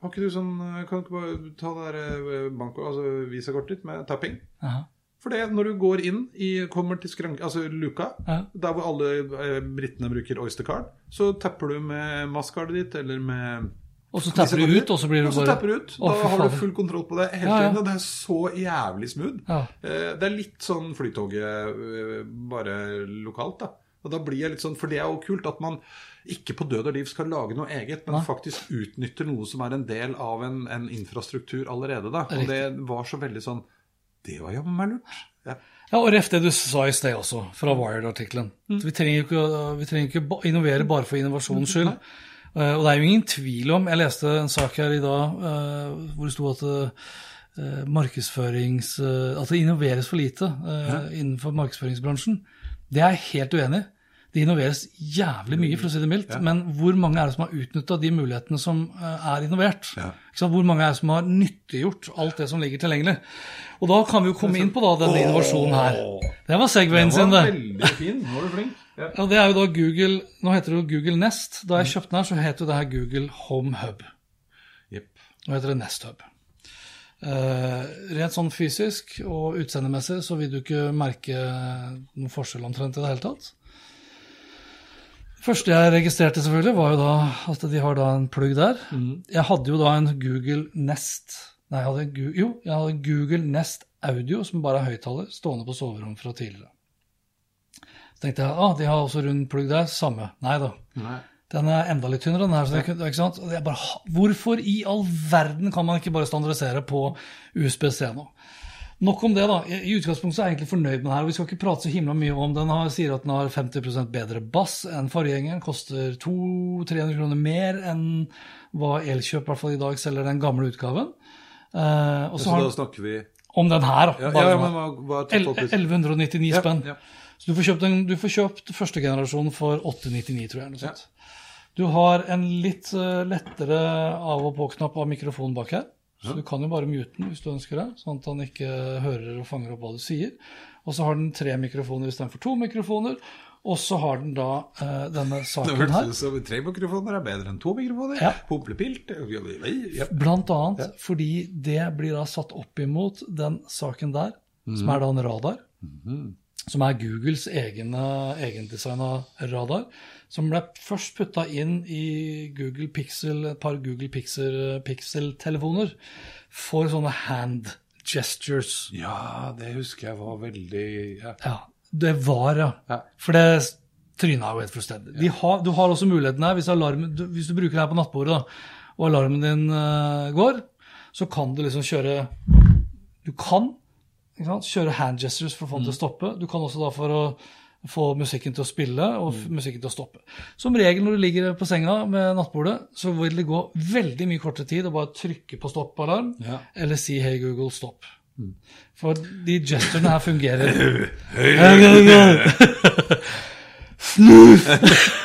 Har ikke du sånn Kan du ikke bare ta det der eh, altså visakortet ditt med tapping? Aha. For det, når du går inn i, kommer til skranke, altså luka, Ja. der hvor alle eh, britene bruker Oyster card, så tapper du med maskardet ditt eller med Og så tapper du ut, og så blir du bare Og så tapper du ut. Da har du full kontroll på det hele Ja, ja. tiden. Og det er så jævlig smooth. Ja. Eh, Det er litt sånn Flytoget eh, bare lokalt, da. Og da blir jeg litt sånn, For det er jo kult at man ikke på død og liv skal lage noe eget, men Nei. faktisk utnytter noe som er en del av en, en infrastruktur allerede. da. Og det var så veldig sånn Det var jammen meg lurt. Ja. Ja, og ref det du sa i sted også, fra Wired-artikkelen. Mm. Vi trenger jo ikke, ikke innovere bare for innovasjonens skyld. Eh, og det er jo ingen tvil om Jeg leste en sak her i dag uh, hvor det sto at uh, markedsførings... at det innoveres for lite innenfor markedsføringsbransjen. Det er jeg helt uenig i. Det innoveres jævlig mye, for å si det mildt. Men hvor mange er det som har utnytta de mulighetene som eh, er innovert? Ja. Hvor mange er det som har nyttiggjort alt det som ligger tilgjengelig? Og da kan vi jo komme inn på da, denne innovasjonen her. Det var Segwayen sin, det. veldig fin. Nå er du flink. Ja. Ja, det er jo da Google Nå heter det jo Google Nest. Da jeg kjøpte den her, så het jo det her Google Home Hub. Yep. Nå heter det Nest Hub. Uh, rent sånn fysisk og utseendemessig så vil du ikke merke noen forskjell omtrent i det hele tatt. Første jeg registrerte, selvfølgelig, var jo da at de har da en plugg der. Jeg hadde jo da en Google Nest Nei, jeg hadde en, Gu- jo, jeg hadde en Google Nest Audio, som bare er høyttaler, stående på soverommet fra tidligere. Så tenkte jeg ah, de har også rund plugg der. Samme. Nei da. Nei. Den er enda litt tynnere, den her. Så det, ikke sant? Bare, hvorfor i all verden kan man ikke bare standardisere på USB-C nå? Nok om det, da. I utgangspunktet er jeg egentlig fornøyd med den her. og Vi skal ikke prate så himla mye om den. Han sier at den har 50% bedre bass enn forgjengeren. Koster 200-300 kroner mer enn hva Elkjøp i i dag selger den gamle utgaven. Uh, og så Så har da snakker vi om den her, da. Ja, ja, ja, den men her. hva, hva er El- totalpris? 1199 spenn. Så du får kjøpt, en, du får kjøpt første generasjon for 899, tror jeg. Noe sånt. Du har en litt eh, lettere av- og på-knapp av mikrofonen bak her. Så du kan jo bare mute den hvis du ønsker det, sånn at han ikke hører og fanger opp hva du sier. Og så har den tre mikrofoner istedenfor to mikrofoner. Og så har den da eh, denne saken her. hørtes ut som tre mikrofoner er bedre enn to mikrofoner. Ja. Pumplepilt. Ja. Blant annet fordi det blir da satt opp imot den saken der, som er da en radar. Som er Googles egen, egendesigna radar. Som ble først putta inn i Google Pixel, et par Google Pixel- Pixel-telefoner for sånne hand gestures. ja, det husker jeg var veldig ja. Ja, det var, ja. Ja. For det tryna jo helt fullstendig. Ja. du har også muligheten her, hvis, alarmen, du, hvis du bruker det her på nattbordet, da, og alarmen din uh, går, så kan du liksom kjøre Du kan sant? kjøre hand gestures for å få den til å stoppe. Du kan også da for å få musikken til å spille og f- musikken til å stoppe. Som regel når du ligger på senga med nattbordet, så vil det gå veldig mye kortere tid å bare trykke på stoppalarm Ja. eller si 'Hey Google, stopp'. For de gesturene her fungerer. Hey Google! Snoof!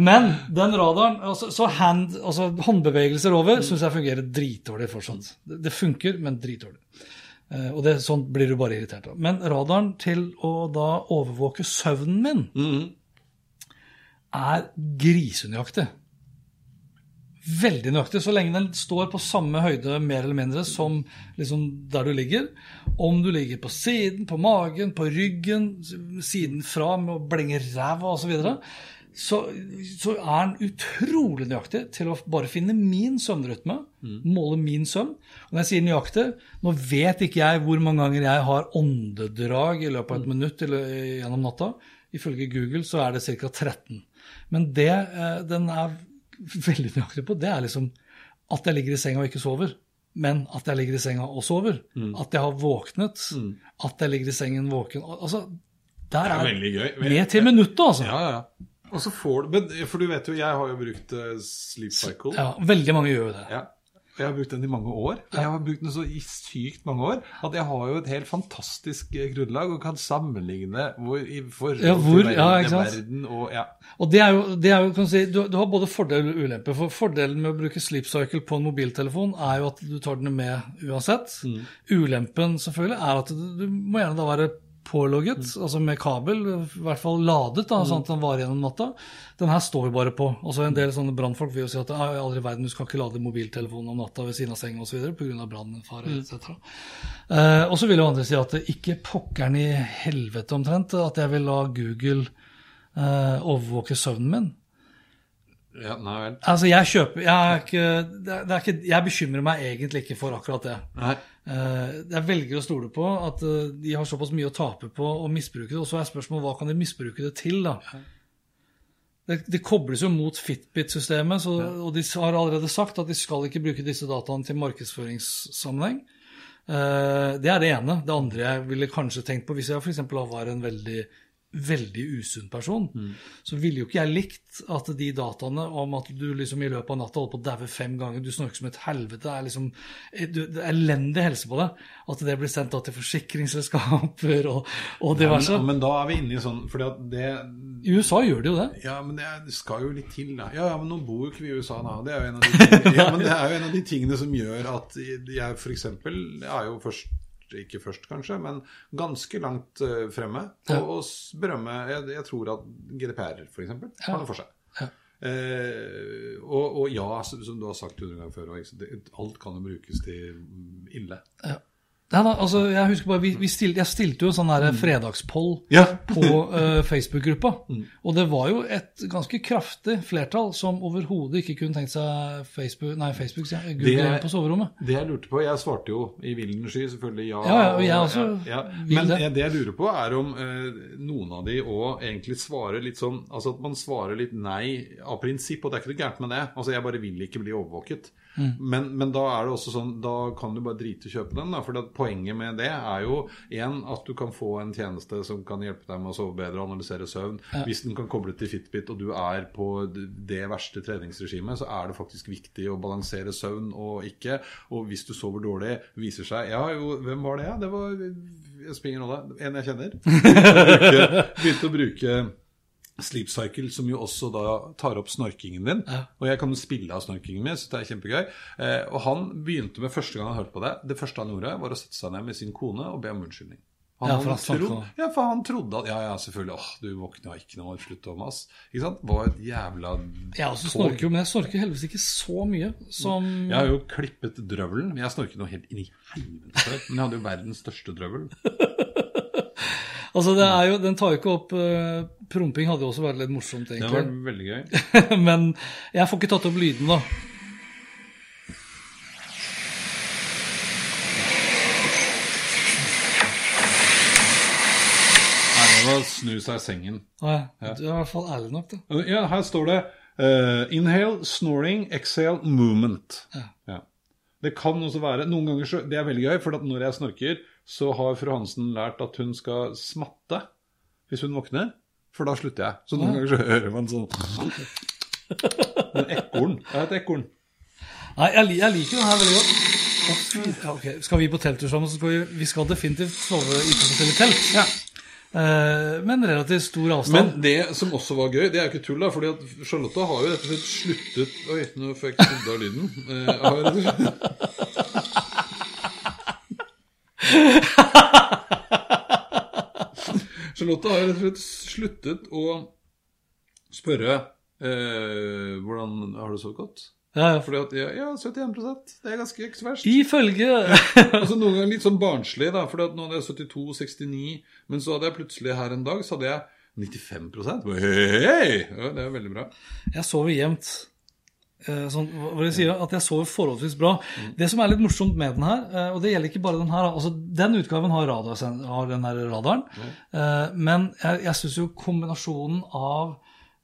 Men den radaren altså, Så hand, altså håndbevegelser over syns jeg fungerer dritdårlig fortsatt. Det, det funker, men dritdårlig. Eh, og det, sånn blir du bare irritert av. Men radaren til å da overvåke søvnen min er grisenøyaktig. Veldig nøyaktig. Så lenge den står på samme høyde mer eller mindre som liksom der du ligger. Om du ligger på siden, på magen, på ryggen, siden fra med å blenge ræva osv., så, så er den utrolig nøyaktig til å bare finne min søvnrytme. Måle min søvn. Og når jeg sier nøyaktig, nå vet ikke jeg hvor mange ganger jeg har åndedrag i løpet av et minutt eller gjennom natta. Ifølge Google så er det ca. 13. Men det eh, den er veldig nøyaktig på, det er liksom at jeg ligger i senga og ikke sover. Men at jeg ligger i senga og sover. At jeg har våknet. At jeg ligger i sengen våken. Altså, der Det er er veldig gøy. Ned til minuttet, altså. Ja, ja, ja. Og så får du, men, For du vet jo, jeg har jo brukt eh, Sleep Cycle. Ja, veldig mange gjør jo det. Ja. Og Jeg har brukt den i mange år. Jeg har brukt den så i sykt mange år at jeg har jo et helt fantastisk eh, grunnlag og kan sammenligne hvor, i forhold Ja, hvor- til verden, ja, verden og ja. Og det er jo, det er jo kan du si, du, du har både fordel og ulempe. For Fordelen med å bruke Sleep Cycle på en mobiltelefon er jo at du tar den med uansett. Ulempen selvfølgelig er at du, du må gjerne da være pålogget, altså med kabel, i hvert fall ladet, da, sånn at den varer gjennom natta. Den her står jo bare på. Altså En del sånne brannfolk vil jo si at «Nei, aldri i verden, du skal ikke lade mobiltelefonen om natta ved siden av senga osv. pga. brannfare etc. Eh, og så vil jo andre si at ikke pokkeren i helvete omtrent at jeg vil la Google eh, overvåke søvnen min. ja nei vel. Altså, jeg kjøper jeg, er ikke, ikke, jeg bekymrer meg egentlig ikke for akkurat det. Nei. Eh, jeg velger å stole på at eh, de har såpass mye å tape på å misbruke det. Og så er spørsmålet hva kan de misbruke det til, da? Det, det kobles jo mot Fitbit-systemet, og de har allerede sagt at de skal ikke bruke disse dataene til markedsføringssammenheng. Eh, det er det ene. Det andre jeg ville kanskje tenkt på, hvis jeg f.eks. var en veldig veldig usunn person, så ville jo ikke jeg likt at de dataene om at du liksom i løpet av natta holder på å daue fem ganger, du snorker som et helvete, det er liksom det er elendig helse på deg, at det blir sendt da til forsikringsselskaper og, og diverse. Men, men da er vi inne i sånn fordi at det I USA gjør de jo det. Ja, men det, det skal jo litt til, da. Ja, ja, men nå bor jo ikke vi i USA, nå. Det er jo en av de tingene, ja, men det er jo en av de tingene som gjør at jeg f.eks. er jo først ikke først, kanskje, men ganske langt eh, fremme. Ja. Og, og berømme jeg, jeg tror at GDPR, f.eks., har noe for seg. Ja. Eh, og, og ja, som du har sagt hundre ganger før, alt kan jo brukes til ille. ille. Nei, nei, altså, jeg husker bare, vi, vi stilte, Jeg stilte jo en sånn der fredagspoll Ja. på uh, Facebook-gruppa. Og det var jo et ganske kraftig flertall som overhodet ikke kunne tenkt seg Facebook, nei, Facebook, ja, Google Det- på soverommet. Det jeg lurte på, jeg svarte jo i villen sky, selvfølgelig ja. Ja, ja, og jeg også ja, Men det. det. det jeg lurer på, er om uh, noen av de òg egentlig svarer litt sånn Altså at man svarer litt nei av prinsipp, og det er ikke noe gærent med det. Altså jeg bare vil ikke bli overvåket. Mm. Men, men da er det også sånn Da kan du bare drite i å kjøpe den. Da, for poenget med det er jo en, at du kan få en tjeneste som kan hjelpe deg med å sove bedre og analysere søvn. Hvis den kan koble til Fitbit, og du er på det verste treningsregimet, så er det faktisk viktig å balansere søvn og ikke. Og hvis du sover dårlig, viser seg Ja, jo, hvem var det? Ja? Det var Jeg springer nå, da. En jeg kjenner. Begynte å bruke Sleep Cycle, som jo også da tar opp snorkingen din. Og jeg kan spille av snorkingen min, så det er kjempegøy. Eh, og han begynte med første gang han hørte på det. Det første han gjorde, var å sette seg ned med sin kone og be om unnskyldning. Han, Ja, for han trodde, ja, for han trodde at Ja, ja, selvfølgelig. Åh, du våkna ikke nå, slutt å mase. Ikke sant? Var et jævla også tog. snorker jo, men jeg snorker heldigvis ikke så mye som Jeg har jo klippet drøvelen. Jeg snorket noe helt inn i helvete. Men jeg hadde jo verdens største drøvel. Altså, det er jo, Den tar jo ikke opp uh, Promping hadde jo også vært litt morsomt, Det var veldig gøy. men jeg får ikke tatt opp lyden, da. Nei, det var snu seg i sengen. Nei, Du er i hvert fall ærlig nok, da. Ja, her står det uh, Inhale, snoring, exhale, movement. Ja. Ja. Det kan også være Noen ganger så Det er veldig gøy, for at når jeg snorker, så har fru Hansen lært at hun skal smatte hvis hun våkner. For da slutter jeg. Så noen ganger så hører man sånn Men ekorn. Er et ekorn. Nei, jeg, jeg liker den her veldig godt. Å, fy- Ja, ok, Skal vi på telttur sammen, så skal vi, vi skal definitivt sove i forskjellige telt. Eh, men relativt stor avstand. Men det som også var gøy, det er jo ikke tull, da. fordi at Charlotte har jo rett og slett sluttet Oi, nå får jeg skrudd av lyden. Eh, har rett og slett... Charlotte har rett og slett sluttet å spørre eh, hvordan har du sovet godt. ja, ja. Fordi at ja, ja, 71 Det er ganske ikke så verst. Ifølge Altså Noen ganger litt sånn barnslig, da. For nå hadde jeg 72-69, men så hadde jeg plutselig her en dag så hadde jeg 95 hey, hei, hei! Ja, det er veldig bra. Jeg sover jevnt. Eh, Sånn, hva jeg sier, at jeg sover forholdsvis bra. Det som er litt morsomt med den her, eh, og det gjelder ikke bare den her altså Den utgaven har, radar, har den her radaren, eh, men jeg, jeg syns jo kombinasjonen av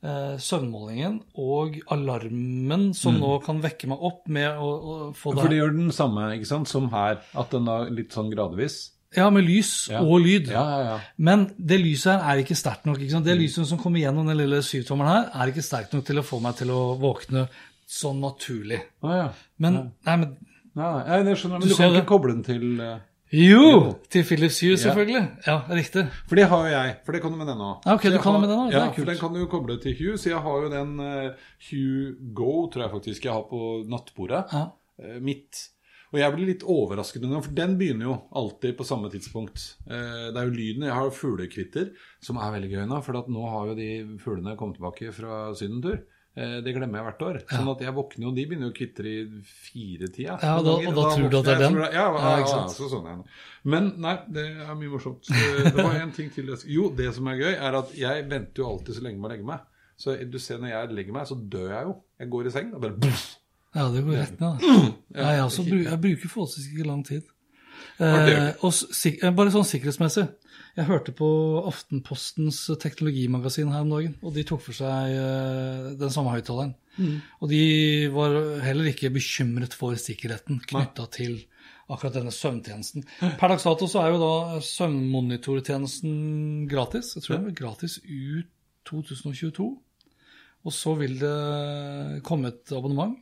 eh, søvnmålingen og alarmen som nå kan vekke meg opp med å, å få For det det gjør den samme ikke sant, som her, at den er litt sånn gradvis. Ja, med lys Ja. og lyd. Ja, ja, ja. Men det lyset her er ikke sterkt nok. ikke sant? Det lyset som kommer gjennom den lille syvtommeren her, er ikke sterkt nok til å få meg til å våkne sånn naturlig. Ah, ja. Men, nei, men Nei, nei, det skjønner men Du du, kan ikke det. koble den til uh, Jo! Til Philips Hue, selvfølgelig. Ja, riktig. For det har jo jeg. For det kan du med den òg. Ah, okay, du kan det med Ja, for den kan du koble til Hue. Så jeg har jo den uh, Hue Go, tror jeg faktisk jeg har på nattbordet. Ja. eh, mitt. Og jeg blir litt overrasket noen ganger, for den begynner jo alltid på samme tidspunkt. Det er jo lyden. Jeg har jo fuglekvitter, som er veldig gøy nå. For nå har jo de fuglene kommet tilbake fra sydentur. Eh, det glemmer jeg hvert år. Sånn at jeg våkner jo, de begynner jo å kvitre i firetida. Ja, da- og da tror du at det er våkner jeg, den? jeg- Ja, ja, Ja, så sånn er det. Men nei, det er mye morsomt. Det var en ting til. Jo, det som er gøy, er at jeg venter jo alltid så lenge med å legge meg. Så du ser når jeg legger meg, så dør jeg jo. Jeg går i seng og bare. Ja, det går rett ned. Ja, jeg, også, jeg bruker forholdsvis ikke lang tid. Eh, og eh, bare sånn sikkerhetsmessig. Jeg hørte på Aftenpostens teknologimagasin her om dagen, og de tok for seg eh, den samme høyttaleren. Og de var heller ikke bekymret for sikkerheten knytta til akkurat denne søvntjenesten. Per dags dato så er jo da søvnmonitortjenesten gratis. Jeg tror den er gratis ut 2022. Og så vil det komme et abonnement,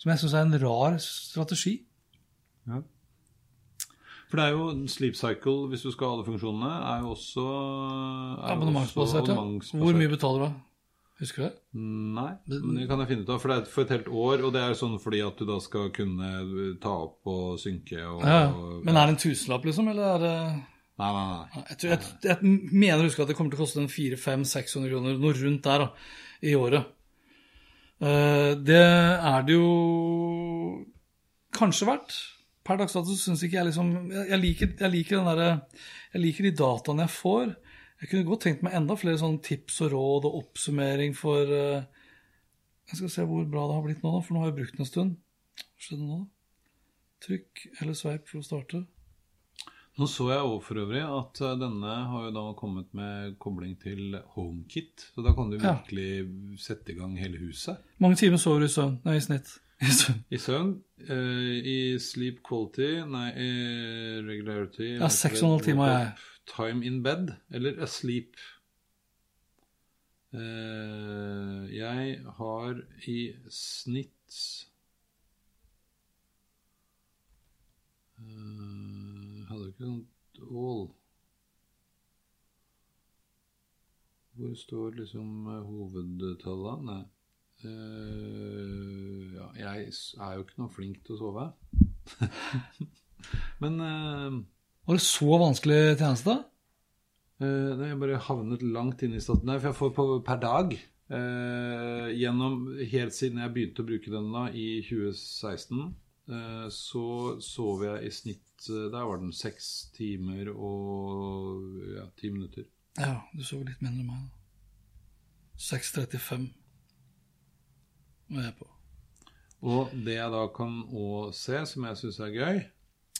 som jeg syns er en rar strategi. For det er jo Sleep Cycle, hvis du skal ha alle funksjonene, er jo også er Abonnementsbasert, ja. abonnementsbasert. Hvor mye betaler du? da? Husker du det? Nei, men det kan jeg finne ut av. For det er for et helt år, og det er sånn fordi at du da skal kunne ta opp og synke og Ja, og- Men er det en tusenlapp, liksom, eller er det Nei, nei, nei. jeg, tror, jeg, jeg mener å huske at det kommer til å koste en 400-600 kroner, noe rundt der, da, i året. Uh, det er det jo kanskje verdt. Per dags dato syns ikke jeg liksom Jeg, liker, jeg liker den derre Jeg liker de dataene jeg får. Jeg kunne godt tenkt meg enda flere sånne tips og råd og oppsummering for eh, Jeg skal se hvor bra det har blitt nå, for nå har jeg brukt den en stund. Hva skjedde nå? Trykk eller sveip for å starte. Nå så jeg også for øvrig at eh, denne har jo da kommet med kobling til HomeKit. Så da kan du Ja. virkelig sette i gang hele huset. mange timer sover du i søvn? I snitt. I søvn. Eh, i sleep quality, nei, i regularity Ja, seks og en halv time jeg. Time in bed, eller asleep. Uh, jeg har i snitt uh, Hadde ikke sånt all Hvor står liksom hovedtallene? Nei. Eh, ja, jeg er jo ikke noe flink til å sove. Men uh, Var det så vanskelig tjeneste? Eh, nei, jeg bare havnet langt inne i staten. Nei, for jeg får på per dag. Gjennom Helt siden jeg begynte å bruke den da i 2016, eh, så sov jeg i snitt Der var den seks timer og ja, ti minutter. Ja, du sover litt mindre enn meg. da. 6.35 var jeg på. Og det jeg da kan òg se, som jeg syns er gøy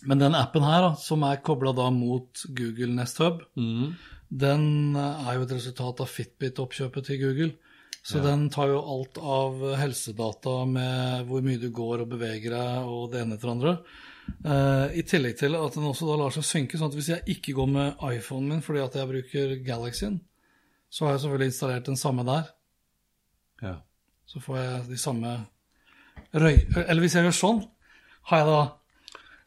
Men den appen her, da, som er kobla da mot Google Nest Hub, den eh, er jo et resultat av Fitbit-oppkjøpet til Google. Så den tar jo alt av helsedata med hvor mye du går og beveger deg og det ene etter det andre. Uh, I tillegg til at den også da lar seg synke. sånn at hvis jeg ikke går med iPhonen min fordi at jeg bruker Galaxyen, så har jeg selvfølgelig installert den samme der. Ja. Så får jeg de samme røy... Eller hvis jeg gjør sånn, har jeg da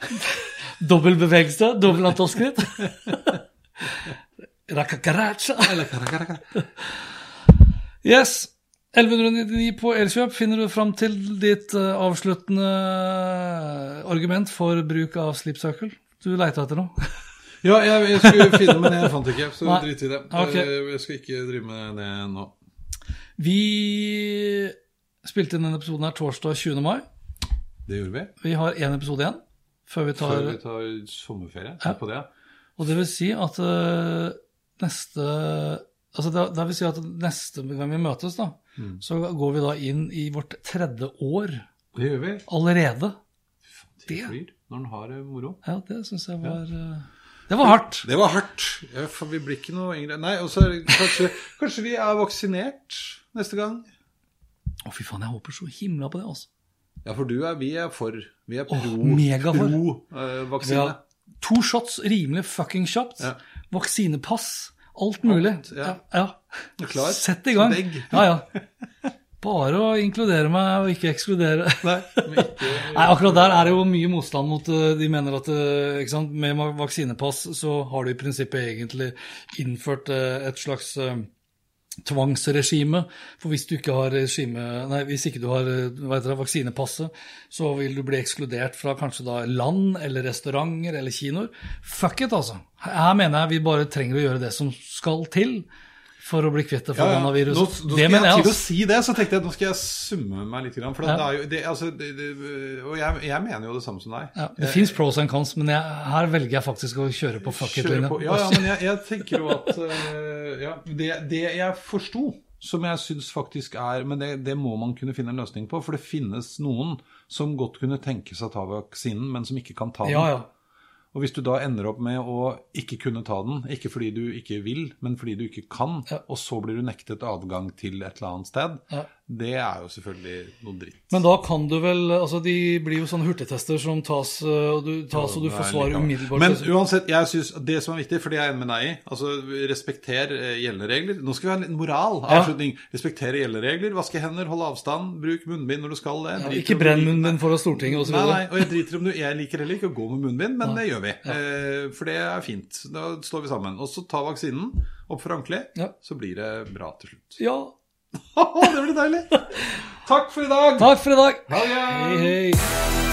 dobbel bevegelse, dobbel antall skritt. Yes. 1199 på Elkjøp finner du fram til ditt eh, avsluttende argument for bruk av slipsøkel. Du leita etter noe? Ja, jeg, jeg skulle finne, men jeg fant ikke. Så drit i det. Okay. Eh, Jeg skal ikke drive med det nå. Vi spilte inn denne episoden her torsdag 20. mai. Det gjorde vi. Vi har én episode igjen før vi tar Før vi tar sommerferie. Ja. På det. Og det vil si at uh, neste Altså det, det vil si at neste gang vi møtes, da, Mm. så går vi da inn i vårt tredje år Det gjør vi. allerede. Det flyr når en har det moro. Ja, det syns jeg var ja. Det var hardt. Det var hardt. Ja, for vi blir ikke noe yngre. Nei, og så kanskje, kanskje vi er vaksinert neste gang. Å, fy faen, jeg håper så himla på det, altså. Ja, for du er, vi er for. Vi er pro-vaksine. pro uh, to shots, rimelig fucking kjapt. Ja. Vaksinepass. Alt mulig. Alt, ja. ja. ja. klar? Sett i gang. Ja, ja. Bare å inkludere meg og ikke ekskludere. Nei, ikke Nei, akkurat der er det jo mye motstand mot eh, De mener at eh, ikke sant, med vaksinepass så har du i prinsippet egentlig innført et slags tvangsregime. For hvis du ikke har regime, nei, hvis ikke du har det, vaksinepasset, så vil du bli ekskludert fra kanskje da land eller restauranter eller kinoer. Fuck it, altså. Her mener jeg vi bare trenger å gjøre det som skal til for å bli kvitt det Ja, ja. Nå, nå det mener jeg, til å altså. si det, så tenkte jeg at nå skal jeg summe meg litt. For Ja. det er jo, det, altså, det, det, og jeg, jeg mener jo det samme som deg. Ja, det fins pros and cons, men jeg, her velger jeg faktisk å kjøre på fuck it-linja. Ja, ja, men jeg, jeg tenker jo at eh, ja, det, det jeg forsto, som jeg syns faktisk er Men det, det må man kunne finne en løsning på. For det finnes noen som godt kunne tenke seg å ta vaksinen, men som ikke kan ta den. Ja, ja. Og hvis du da ender opp med å ikke kunne ta den, ikke fordi du ikke vil, men fordi du ikke kan, Ja. og så blir du nektet adgang til et eller annet sted, Ja. Det er jo selvfølgelig noe dritt. Men da kan du vel Altså, de blir jo sånne hurtigtester som tas, øh, og du, tas, og du får svar umiddelbart. Men uansett, jeg synes det som er viktig, for det er jeg enig med deg i, altså respekter eh, gjeldende regler. Nå skal vi ha en moral. Ja. Avslutning. Respektere gjeldende regler, vaske hender, holde avstand, bruk munnbind når du skal det. ja, ikke brenn munnbind foran Stortinget osv. Nei, nei, og jeg driter om du Jeg liker heller ikke å gå med munnbind, men det gjør vi. Ja. for det er fint. Da står vi sammen. Og så ta vaksinen opp for håndkleet, Ja. så blir det bra til slutt. Ja. Det blir deilig! Takk for i dag! Takk for i dag. Det! Hei, hei.